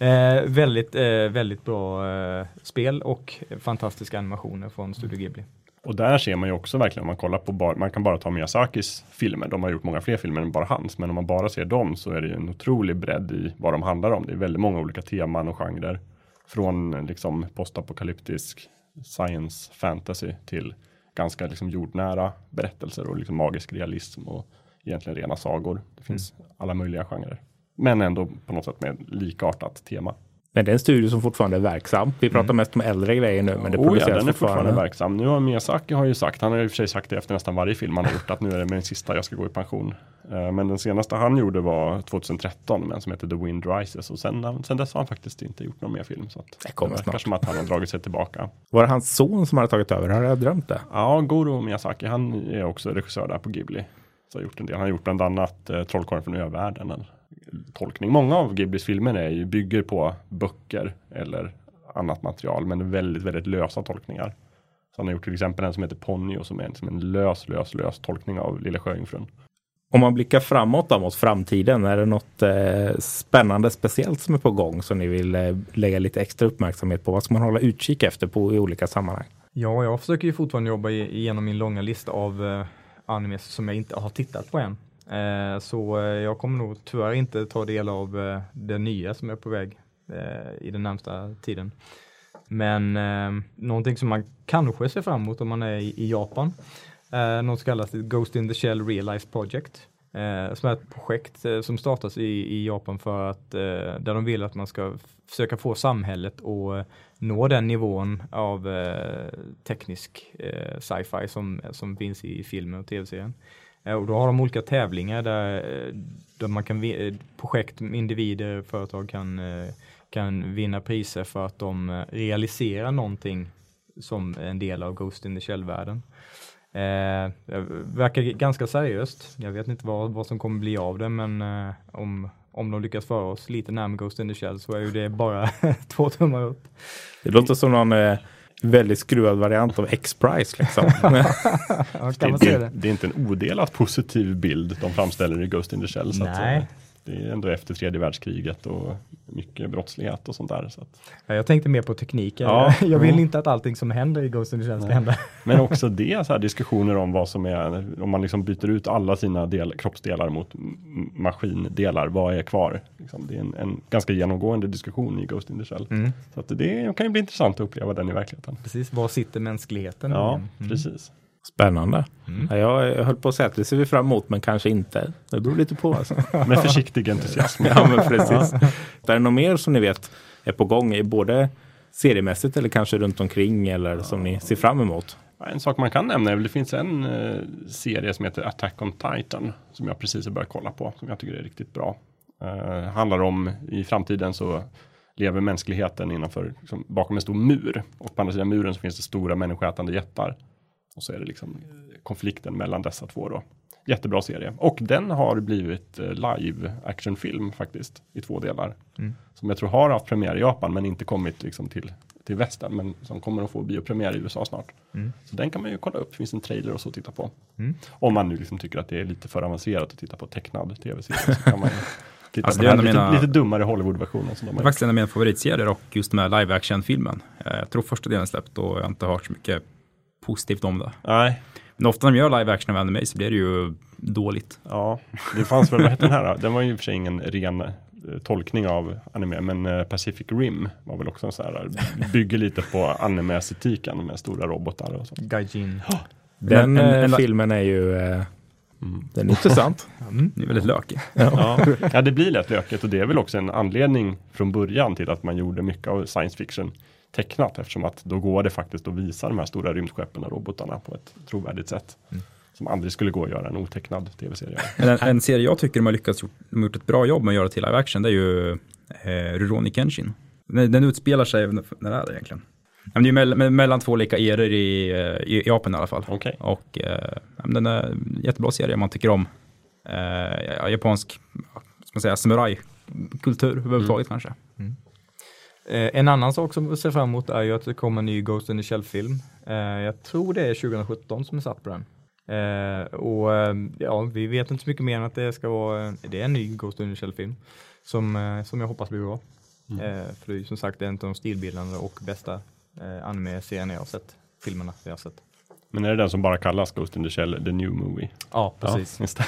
Eh, väldigt, eh, väldigt bra eh, spel och fantastiska animationer från Studio Ghibli. Och där ser man ju också verkligen om man kollar på, bar, man kan bara ta Miyazakis filmer. De har gjort många fler filmer än bara hans. Men om man bara ser dem så är det ju en otrolig bredd i vad de handlar om. Det är väldigt många olika teman och genrer. Från liksom postapokalyptisk science fantasy till ganska liksom jordnära berättelser och liksom magisk realism och egentligen rena sagor. Det finns alla möjliga genrer. Men ändå på något sätt med likartat tema. Men det är en studio som fortfarande är verksam. Vi pratar mest om äldre grejer nu, men det Oh ja, produceras den är fortfarande fortfarande. verksam. Nu har Miyazaki har ju sagt, han har i och för sig sagt det efter nästan varje film han har gjort, att nu är det med den sista jag ska gå i pension. Eh, Men den senaste han gjorde var 2013 med en som heter The Wind Rises och sen, sen dess har han faktiskt inte gjort någon mer film. Så Det kommer snart. som att han har dragit sig tillbaka. Var det hans son som hade tagit över? Har jag drömt det? Ja, Goro Miyazaki, han är också regissör där på Ghibli. Så har gjort en del. Han har gjort bland annat eh, Trollkarlen från övärlden. Tolkning. Många av Ghiblis filmer är ju, bygger på böcker eller annat material, men väldigt, väldigt lösa tolkningar. Så han har gjort till exempel en som heter Ponyo som är liksom en lös, lös, lös tolkning av Lilla Sjöjungfrun. Om man blickar framåt då, mot framtiden, är det något eh, spännande speciellt som är på gång som ni vill eh, lägga lite extra uppmärksamhet på? Vad ska man hålla utkik efter på i olika sammanhang? Ja, jag försöker ju fortfarande jobba igenom min långa lista av eh, animes som jag inte har tittat på än. Eh, så eh, jag kommer nog tyvärr inte ta del av eh, det nya som är på väg i den närmsta tiden. Men eh, någonting som man kanske ser fram emot om man är i, i Japan Eh, något som kallas Ghost in the Shell Realize Project. Eh, som är ett projekt eh, som startas i, i Japan för att eh, där de vill att man ska försöka få samhället att nå den nivån av teknisk sci-fi som, som finns i filmen och tv-serien. Eh, och då har de olika tävlingar där, eh, där man kan, eh, projekt, individer, företag kan, kan vinna priser för att de realiserar någonting som en del av Ghost in the Shell-världen. Eh, det verkar ganska seriöst. Jag vet inte vad, vad som kommer bli av det, men eh, om, om de lyckas föra oss lite närmare Ghost in the Shell så är ju det bara två tummar upp. Det låter som någon eh, väldigt skruvad variant av X-Prize liksom. Ja, Det, det, det? är inte en odelat positiv bild de framställer i Ghost in the Shell. Så Nej. eh, det är ändå efter tredje världskriget och mycket brottslighet och sånt där. Så att. Ja, Jag tänkte mer på tekniken. Ja, jag vill jo. inte att allting som händer i Ghost in the Shell ska Nej. hända. Men också det, så här diskussioner om vad som är, om man liksom byter ut alla sina del, kroppsdelar mot maskindelar, vad är kvar? Liksom, det är en, en ganska genomgående diskussion i Ghost in the Shell. Mm. Så att det kan ju bli intressant att uppleva den i verkligheten. Precis, var sitter mänskligheten? Ja? Mm. precis. Spännande. Mm. Ja, Jag, jag höll på att säga att det ser vi fram emot, men kanske inte. Det beror lite på. Alltså. Med försiktig entusiasm. ja, men precis. Är det något mer som ni vet är på gång, i både seriemässigt eller kanske runt omkring eller som ni ser fram emot? En sak man kan nämna är väl det finns en eh, serie som heter Attack on Titan som jag precis har börjat kolla på som jag tycker är riktigt bra. Eh, handlar om i framtiden så lever mänskligheten innanför, liksom, bakom en stor mur och på andra sidan muren så finns det stora människoätande jättar. Och så är det liksom konflikten mellan dessa två då. Jättebra serie och den har blivit eh, live actionfilm faktiskt i två delar. Mm. Som jag tror har haft premiär i Japan men inte kommit liksom till, till västern men som kommer att få biopremiär i USA snart. Mm. Så den kan man ju kolla upp, det finns en trailer och så att titta på. Mm. Om man nu liksom tycker att det är lite för avancerat att titta på tecknad tv-serie så kan man titta Alltså, på den av lite, mina- lite dummare Hollywood-versionen. Det är faktiskt en av mina favoritserier och just med live action-filmen. Eh, Jag tror första delen släppt och jag har inte hört så mycket positivt om det. Nej, Men ofta när de gör live action av anime så blir det ju dåligt. ja, det fanns väl, vad hette den här då? Den var ju i och för sig ingen ren eh, tolkning av anime, men eh, Pacific Rim var väl också en sån här, bygger lite på anime-estetiken med stora robotar och så. Gaijin. Den Men- eh, en- filmen är ju eh, Mm. den är intressant. Mm. Det är väldigt lökig. Ja. ja, det blir lätt lökigt och det är väl också en anledning från början till att man gjorde mycket av science fiction tecknat eftersom att då går det faktiskt att visa de här stora rymdskeppen och robotarna på ett trovärdigt sätt. Mm. Som aldrig skulle gå att göra en otecknad tv-serie. Men en, en serie jag tycker de har lyckats gjort, de har gjort ett bra jobb med att göra till live action, det är ju eh, Rurouni Kenshin. Den, den utspelar sig, när är det egentligen? Men det är mell- me- mellan två olika eror i, eh, i Japan i alla fall. Okej. Och eh, den är en jättebra serie om man tycker om eh, ja, japansk, ska man säga, samurajkultur överhuvudtaget kanske. Eh, en annan sak som vi ser fram emot är ju att det kommer en ny Ghost in the Shell-film. Eh, jag tror det är 2017 som är satt på den. Eh, och eh, ja, vi vet inte så mycket mer än att det ska vara, det är en ny Ghost in the Shell-film. Som, eh, som jag hoppas blir bra. Mm. Eh, för det är som sagt en av de stilbildande och bästa eh, anime-serierna jag har sett. Filmerna jag har sett. Men är det den som bara kallas Ghost in the Shell, the new movie? Ja, precis. Ja,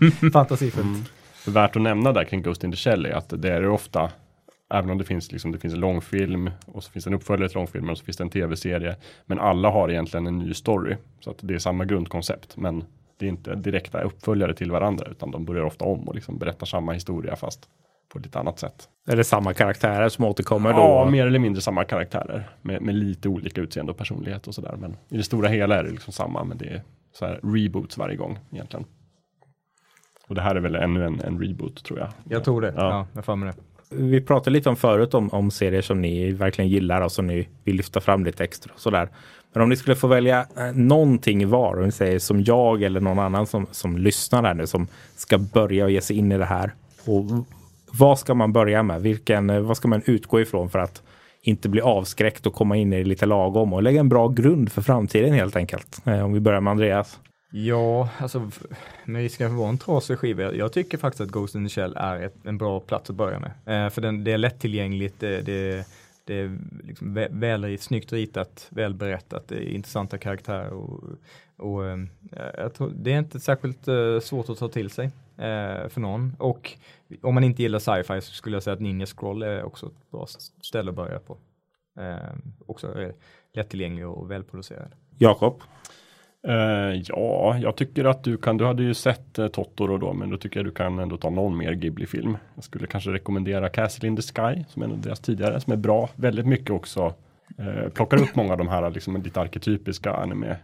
just. Fantasifullt. Mm. Värt att nämna där kring Ghost in the Shell är att det är ofta Även om det finns, liksom, det finns en långfilm och så finns det en uppföljare till långfilmen och så finns det en tv-serie. Men alla har egentligen en ny story. Så att det är samma grundkoncept. Men det är inte direkta uppföljare till varandra utan de börjar ofta om och liksom berättar samma historia fast på ett lite annat sätt. Är det samma karaktärer som återkommer då? Ja, mer eller mindre samma karaktärer med, med lite olika utseende och personlighet och sådär. Men i det stora hela är det liksom samma, men det är så här reboots varje gång egentligen. Och det här är väl ännu en, en reboot tror jag. Jag tror det. Ja. Ja, jag får med det. Vi pratade lite om förut om, om serier som ni verkligen gillar och som ni vill lyfta fram lite extra. Och sådär. Men om ni skulle få välja eh, någonting var, om ni säger som jag eller någon annan som, som lyssnar här nu, som ska börja och ge sig in i det här. Och vad ska man börja med? Vilken, eh, vad ska man utgå ifrån för att inte bli avskräckt och komma in i det lite lagom och lägga en bra grund för framtiden helt enkelt. Eh, om vi börjar med Andreas. Ja, alltså med risken för att vara en trasig skiva. Jag tycker faktiskt att Ghost in the Shell är ett, en bra plats att börja med. Eh, för den, det är lättillgängligt, det, det, det är liksom vä, väl, snyggt ritat, välberättat, det är intressanta karaktärer och, och ehm, eh, jag tror, det är inte särskilt eh, svårt att ta till sig eh, för någon. Och om man inte gillar sci-fi så skulle jag säga att Ninja Scroll är också ett bra ställe att börja på. Ehm, eh, också lättillgänglig och välproducerad. Jakob. Uh, ja, jag tycker att du kan, du hade ju sett uh, Totoro då, men då tycker jag du kan ändå ta någon mer Ghibli-film. Jag skulle kanske rekommendera Castle in the Sky, som är en av deras tidigare, som är bra. Väldigt mycket också, uh, plockar upp många av de här liksom lite arketypiska anime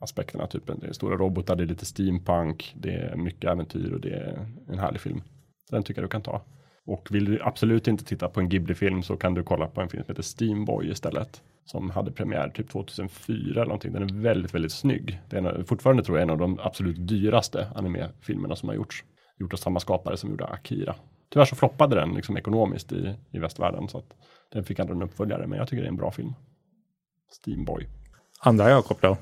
aspekterna. Typ det är stora robotar, det är lite steampunk, det är mycket äventyr och det är en härlig film. Den tycker jag du kan ta. Och vill du absolut inte titta på en Ghibli-film så kan du kolla på en film som heter Steamboy istället. Som hade premiär typ 2004 eller någonting. Den är väldigt, väldigt snygg. Det är fortfarande tror jag en av de absolut dyraste animefilmerna som har gjorts. Gjort av samma skapare som gjorde Akira. Tyvärr så floppade den liksom ekonomiskt i, i västvärlden så att den fick ändå en uppföljare. Men jag tycker det är en bra film. Steamboy. Andra Jakob då? Eh,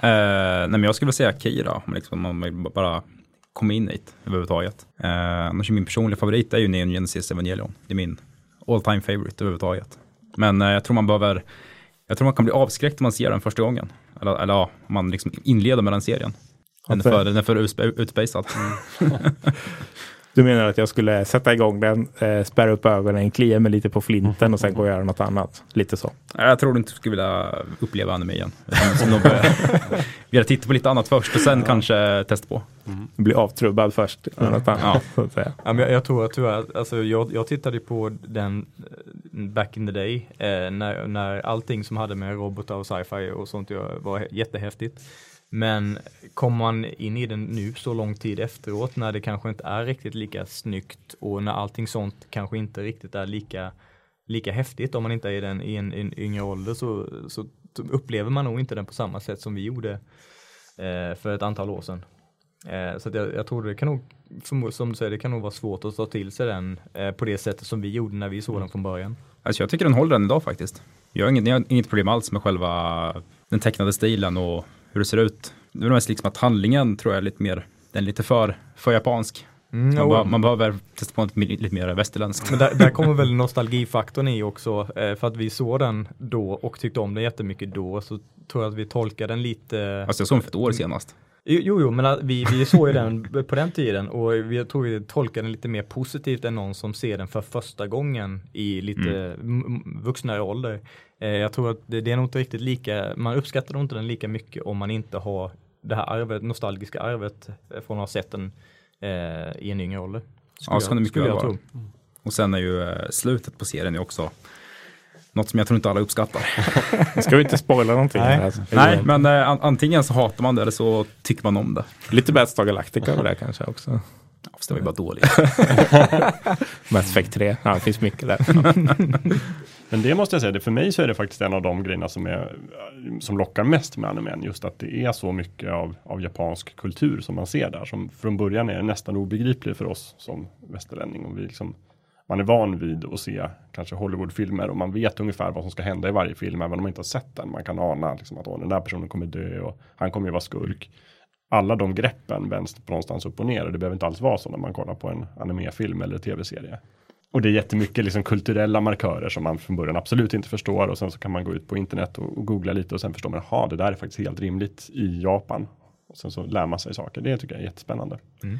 nej men jag skulle vilja säga Akira, om liksom, om man bara kommer in hit överhuvudtaget. Eh, annars är min personliga favorit är ju Neon Genesis Evangelion. Det är min all time favorite överhuvudtaget. Men eh, jag tror man behöver, jag tror man kan bli avskräckt om man ser den första gången. Eller, eller ja, om man liksom inleder med den serien. Den är för, den är för utspejsad. Mm. Du menar att jag skulle sätta igång den, eh, spärra upp ögonen, klia mig lite på flinten och sen gå och göra något annat? Lite så. Jag tror du inte skulle vilja uppleva anime igen. Som de vill titta på lite annat först och sen ja. kanske testa på. Mm. Bli avtrubbad först. Ja. Något annat, ja. Så att säga. Ja, men jag, jag tror att tyvärr, alltså jag, jag tittade på den eh, back in the day eh, när, när allting som hade med robotar och sci-fi och sånt var jättehäftigt. Men kommer man in i den nu så lång tid efteråt när det kanske inte är riktigt lika snyggt och när allting sånt kanske inte riktigt är lika, lika häftigt om man inte är i, den, i en, en yngre ålder så, så upplever man nog inte den på samma sätt som vi gjorde eh, för ett antal år sedan. Eh, så jag, jag, tror det kan nog, som du säger, det kan nog vara svårt att ta till sig den eh, på det sättet som vi gjorde när vi såg den från början. Alltså jag tycker den håller den idag faktiskt. Jag har inget, jag har inget problem alls med själva den tecknade stilen och hur det ser ut. Nu är det mest liksom att handlingen tror jag är lite mer, den är lite för, för japansk. Mm, man, be man, behöver testa på något lite mer västerländskt. Men där, där, kommer väl nostalgifaktorn i också. Eh, för att vi såg den då och tyckte om den jättemycket då så tror jag att vi tolkar den lite. Alltså jag såg den för ett år senast. Jo, jo, men vi, vi såg ju den på den tiden och vi tror vi tolkar den lite mer positivt än någon som ser den för första gången i lite mm. vuxnare ålder. Eh, jag tror att det, det, är nog inte riktigt lika, man uppskattar nog inte den lika mycket om man inte har det här arvet, nostalgiska arvet eh, från att ha sett den eh, i en yngre ålder. Skulle ja, så kan det mycket väl vara. Och sen är ju eh, slutet på serien också något som jag tror inte alla uppskattar. Ska vi inte spoila någonting? Nej, alltså. Nej men eh, antingen så hatar man det eller så tycker man om det. Lite Battlestar Galactica över det kanske också. Ja, fast det var ju bara dåligt. Mass Effect 3, ja, det finns mycket där. Men det måste jag säga, det för mig så är det faktiskt en av de grejerna som, är, som lockar mest med animen. Just att det är så mycket av, av japansk kultur som man ser där. Som från början är nästan obegriplig för oss som västerlänning. Och vi liksom, man är van vid att se kanske Hollywoodfilmer och man vet ungefär vad som ska hända i varje film även om man inte har sett den. Man kan ana liksom att den där personen kommer dö och han kommer ju vara skurk. Alla de greppen vänds på någonstans upp och ner och det behöver inte alls vara så när man kollar på en animefilm eller tv-serie. Och det är jättemycket liksom kulturella markörer som man från början absolut inte förstår och sen så kan man gå ut på internet och, och googla lite och sen förstår man, jaha, det där är faktiskt helt rimligt i Japan. Och sen så lär man sig saker. Det tycker jag är jättespännande. Mm.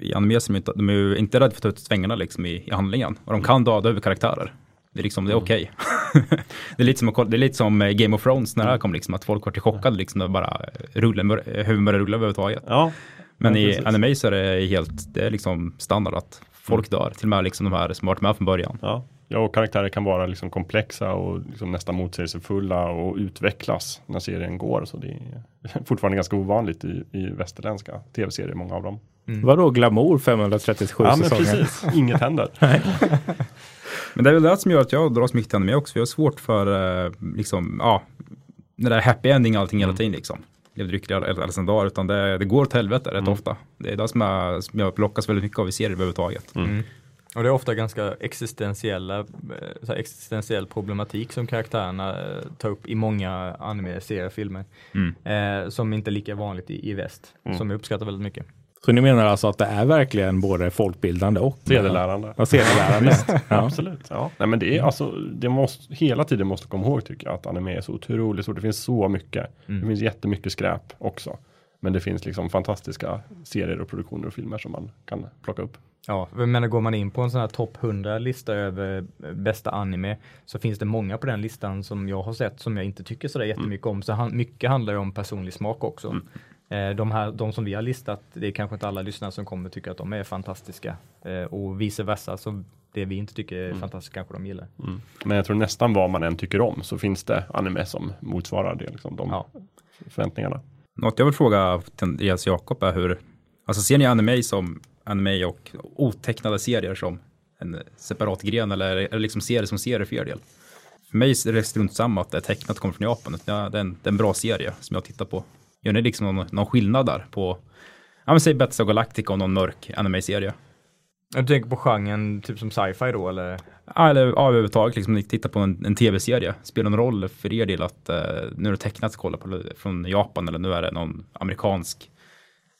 I anime som inte, de är inte rädda för att ta ut svängarna liksom i, i handlingen och de kan döda över karaktärer. Det är liksom, det är mm. okej. Okay. det, är lite som, det är lite som Game of Thrones när det här kom, liksom, att folk var chockade liksom, när bara huvuden började rulla överhuvudtaget. Ja, Men i precis. anime så är det helt, det är liksom standard att folk dör, till och med liksom de här som varit med från början. Ja. Ja, och karaktärer kan vara liksom komplexa och liksom nästan motsägelsefulla och utvecklas när serien går. Så det är fortfarande ganska ovanligt i, i västerländska tv-serier, många av dem. Mm. Vadå glamour 537 ja, säsonger? Men precis, inget händer. men det är väl det som gör att jag dras mycket till anime också. Jag har svårt för, eh, liksom, ja, det är happy ending allting mm. hela tiden liksom levde lycklig alla sina dagar, utan det, det går åt helvete rätt mm. ofta. Det är det som jag, som jag lockas väldigt mycket av i serier överhuvudtaget. Mm. Och det är ofta ganska existentiella, eh, existentiell problematik som karaktärerna eh, tar upp i många anime-serier och filmer. Mm. Eh, som inte är lika vanligt i, i väst, mm. som jag uppskattar väldigt mycket. Så ni menar alltså att det är verkligen både folkbildande och sedelärande? Ja, sedelärande. ja. Absolut. Ja. Nej, men det är alltså, det måste hela tiden måste komma ihåg tycker jag att anime är så otroligt stort. Det finns så mycket. Mm. Det finns jättemycket skräp också. Men det finns liksom fantastiska serier och produktioner och filmer som man kan plocka upp. Ja, men går man in på en sån här topp 100 lista över bästa anime så finns det många på den listan som jag har sett som jag inte tycker sådär jättemycket om. Så han, mycket handlar ju om personlig smak också. Eh, De, här, de som vi har listat, det är kanske inte alla lyssnare som kommer tycka att de är fantastiska. Eh, Och vice versa, så det vi inte tycker är fantastiskt kanske de gillar. Mm. Men jag tror nästan vad man än tycker om så finns det anime som motsvarar det, liksom, de Ja. förväntningarna. Något jag vill fråga Andreas Jakob är hur, alltså ser ni anime som anime och otecknade serier som en separat gren eller det liksom serier som serier för er del? För mig är det strunt samma att det är tecknat kommer från Japan. Ja, det, är en, det är en bra serie som jag tittar på. Gör ni liksom någon, någon skillnad där på, ja men säg Battlestar Galactica och någon mörk anime-serie? Du tänker på genren typ som sci-fi då eller? Ja, eller ja, överhuvudtaget, liksom, ni tittar på en, en tv-serie. Spelar någon roll för er del att eh, nu är det tecknat att kolla på från Japan eller nu är det någon amerikansk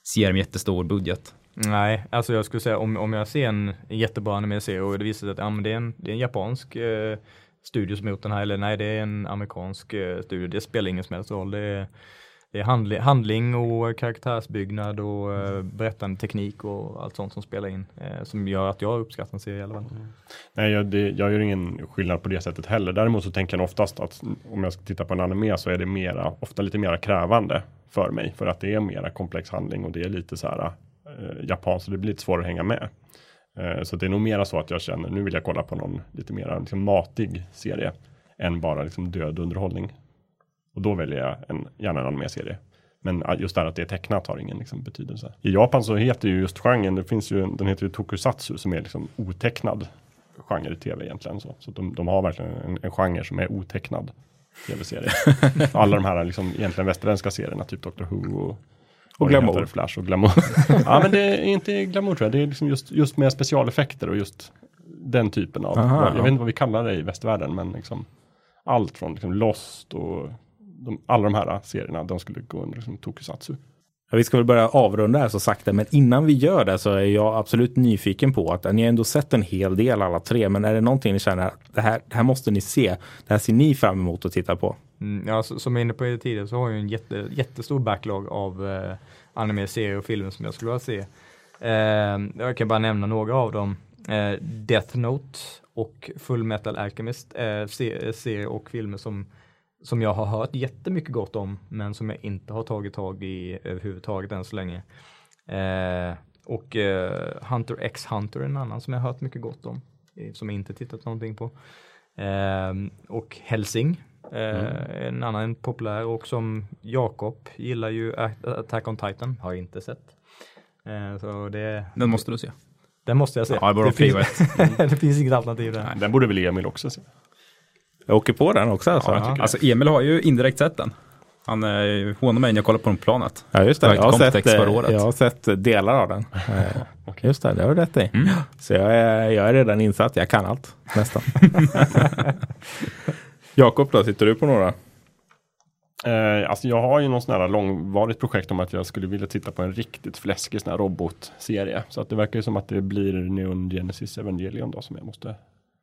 serie med jättestor budget? Nej, alltså jag skulle säga om, om jag ser en jättebra anime-serie och det visar sig att ja, men det, är en, det är en japansk eh, studio som gjort den här eller nej det är en amerikansk eh, studio. Det spelar ingen som helst roll. Det är, det är handling, handling och karaktärsbyggnad och eh, berättande teknik och allt sånt som spelar in. Eh, som gör att jag uppskattar en serie i alla fall. Mm. Nej, jag, det, jag gör ingen skillnad på det sättet heller. Däremot så tänker jag oftast att om jag ska titta på en anime så är det mera, ofta lite mera krävande för mig. För att det är mera komplex handling och det är lite så här eh, japanskt, så det blir lite svårare att hänga med. Eh, så det är nog mera så att jag känner, nu vill jag kolla på någon lite mera liksom, matig serie. Än bara liksom, död underhållning. Och då väljer jag en, gärna en anime-serie. Men just där att det är tecknat har ingen liksom, betydelse. I Japan så heter ju just genren, det finns ju, en- den heter ju tokusatsu som är liksom otecknad genre i tv egentligen. Så, så de, de har verkligen en, en genre som är otecknad tv-serie. Alla de här liksom, egentligen västerländska serierna, typ Doctor Who och, det Glamour. Flash och Glamour. ja men det är inte Glamour tror jag, det är liksom just, just med specialeffekter och just den typen av, Aha, jag ja. vet inte vad vi kallar det i västvärlden, men liksom allt från liksom Lost och de, alla de här serierna, de skulle gå under liksom tokusatsu. Ja, vi ska väl börja avrunda här så sakta, men innan vi gör det så är jag absolut nyfiken på att ni har ändå sett en hel del alla tre, men är det någonting ni känner att det här, det här måste ni se, det här ser ni fram emot att titta på? Mm, ja, så, som jag är inne på tidigare så har jag en jätte, jättestor backlog av eh, anime-serier och filmer som jag skulle vilja se. Eh, jag kan bara nämna några av dem. Eh, Death Note och Full Metal Alchemist eh, eh serier och filmer som, som jag har hört jättemycket gott om men som jag inte har tagit tag i överhuvudtaget än så länge. Eh, och eh, Hunter x Hunter är en annan som jag har hört mycket gott om, eh, som jag inte tittat någonting på. Eh, och Helsing, eh, en annan populär och som Jakob gillar ju Attack on Titan, har jag inte sett. Eh, så det, Den måste du se. den måste jag se. Ja, det finns, det finns inget alternativ där. Den borde väl Emil också se. Jag åker på den också alltså. Ja, Ja, Alltså Emil har ju indirekt sett den. Han eh, hånade mig när jag kollade på planet. just det. Jag Jag har sett, kontext förra eh, året. jag har sett delar av den. Eh, Just det, det har du rätt i. Så jag är, jag är redan insatt, jag kan allt nästan. Jakob då, sitter du på några? Eh, alltså jag har ju någon sån här långvarigt projekt om att jag skulle vilja titta på en riktigt fläskig sån här robotserie. Så att det verkar ju som att det blir Neon Genesis Evangelion då som jag måste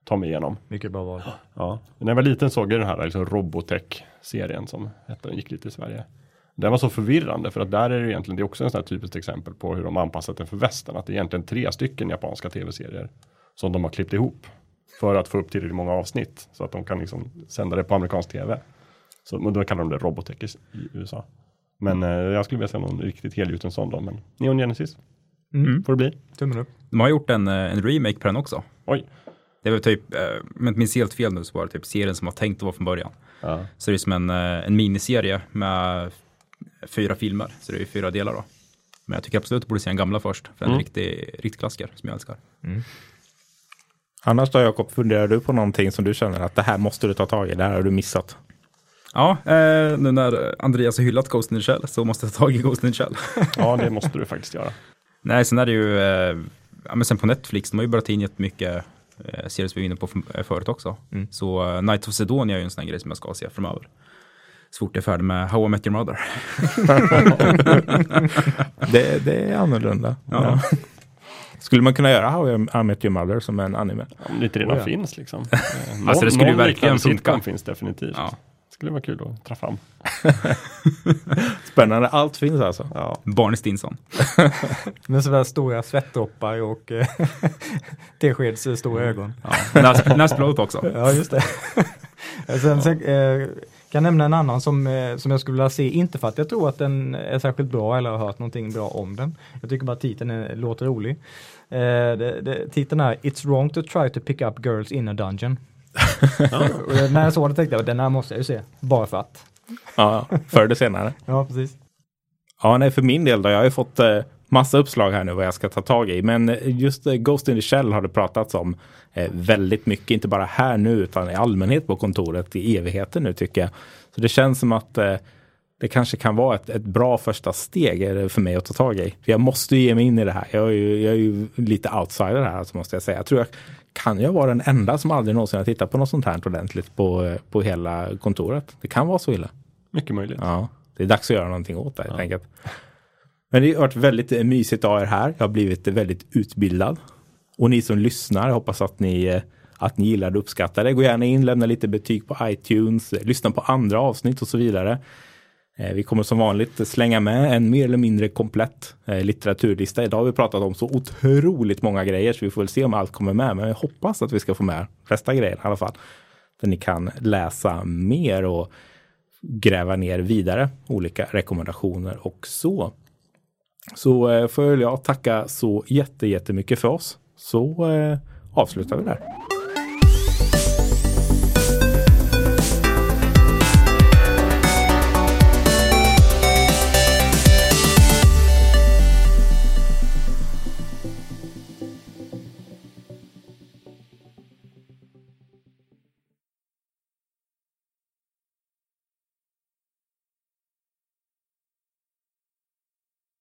ta mig igenom. Mycket bra val. Ja. När jag var liten såg jag den här liksom Robotech-serien som hette, den gick lite i Sverige. Den var så förvirrande för att där är det egentligen, det är också en sån här typiskt exempel på hur de anpassat den för västern. Att det är egentligen tre stycken japanska tv-serier som de har klippt ihop för att få upp tillräckligt många avsnitt så att de kan liksom sända det på amerikansk tv. Så, men då kallar de det Robotech i, USA. Men eh, jag skulle vilja se någon riktigt helgjuten sån då, men Neon Genesis Mm. får det bli. Tummen upp. De har gjort en, eh, en remake på den också. Oj. Det var typ, eh, om jag minns helt fel nu så var det typ serien som var tänkt att vara från början. Ja. Så det är som en, eh, en miniserie med fyra filmer. Så det är fyra delar då. Men jag tycker absolut att du borde se den gamla först. För den är en riktig, riktig klassiker som jag älskar. Annars då Jakob, funderar du på någonting som du känner att det här måste du ta tag i, det här har du missat? Ja, eh, nu när Andreas har hyllat Ghost in the Shell så måste jag ta tag i Ghost in the Shell. ja, det måste du faktiskt göra. Nej, sen är det ju, eh, ja men sen på Netflix, de har ju börjat in jättemycket eh, serier vi var inne på f- förut också. Mm. Så uh, Night of Sidonia är ju en sån här grej som jag ska se framöver. Så fort jag är färdig med How I Met Your Mother. Det, det är annorlunda. Ja. Ja. Skulle man kunna göra How I Met Your Mother som en anime? Om det inte redan Oh ja. finns liksom. Eh, Alltså, det skulle ju någon verkligen funka. finns definitivt. Ja. skulle vara kul att ta fram. Spännande, allt finns alltså. Ja. Barney Stinson. Med sådär stora svettdroppar och eh, teskeds stora ögon. Ja. Nas- Näsblod också. Ja, just det. sen, sen eh, kan jag nämna en annan som, eh, som jag skulle vilja se, inte för att jag tror att den är särskilt bra eller har hört någonting bra om den. Jag tycker bara titeln är, låter rolig. Eh, det, det, titeln är It's wrong to try to pick up girls in a dungeon. Och när jag såg det tänkte jag den här måste jag ju se, bara för att. Ja, förr eller senare. Ja, precis. Ja, nej, för min del då. Jag har ju fått eh, massa uppslag här nu vad jag ska ta tag i. Men eh, just eh, Ghost in the Shell har det pratats om eh, väldigt mycket. Inte bara här nu utan i allmänhet på kontoret i evigheter nu tycker jag. Så det känns som att det kanske kan vara ett, ett bra första steg för mig att ta tag i. För jag måste ju ge mig in i det här. Jag är ju, jag är ju lite outsider här alltså måste jag säga. Jag tror jag kan jag vara den enda som aldrig någonsin har tittat på något sånt här ordentligt på, på hela kontoret. Det kan vara så illa. Mycket möjligt. Ja, det är dags att göra någonting åt det helt enkelt. Men det har varit väldigt eh, mysigt att ha er här. Jag har blivit eh, väldigt utbildad. Och ni som lyssnar, jag hoppas att ni, eh, att ni gillar och uppskattar det. Gå gärna in, lämna lite betyg på iTunes, lyssna på andra avsnitt och så vidare. Vi kommer som vanligt slänga med en mer eller mindre komplett litteraturlista. Idag har vi pratat om så otroligt många grejer så vi får väl se om allt kommer med. Men jag hoppas att vi ska få med flesta grejer i alla fall. Där ni kan läsa mer och gräva ner vidare olika rekommendationer och så. Så eh, får jag tacka så jättemycket för oss. Så eh, avslutar vi där.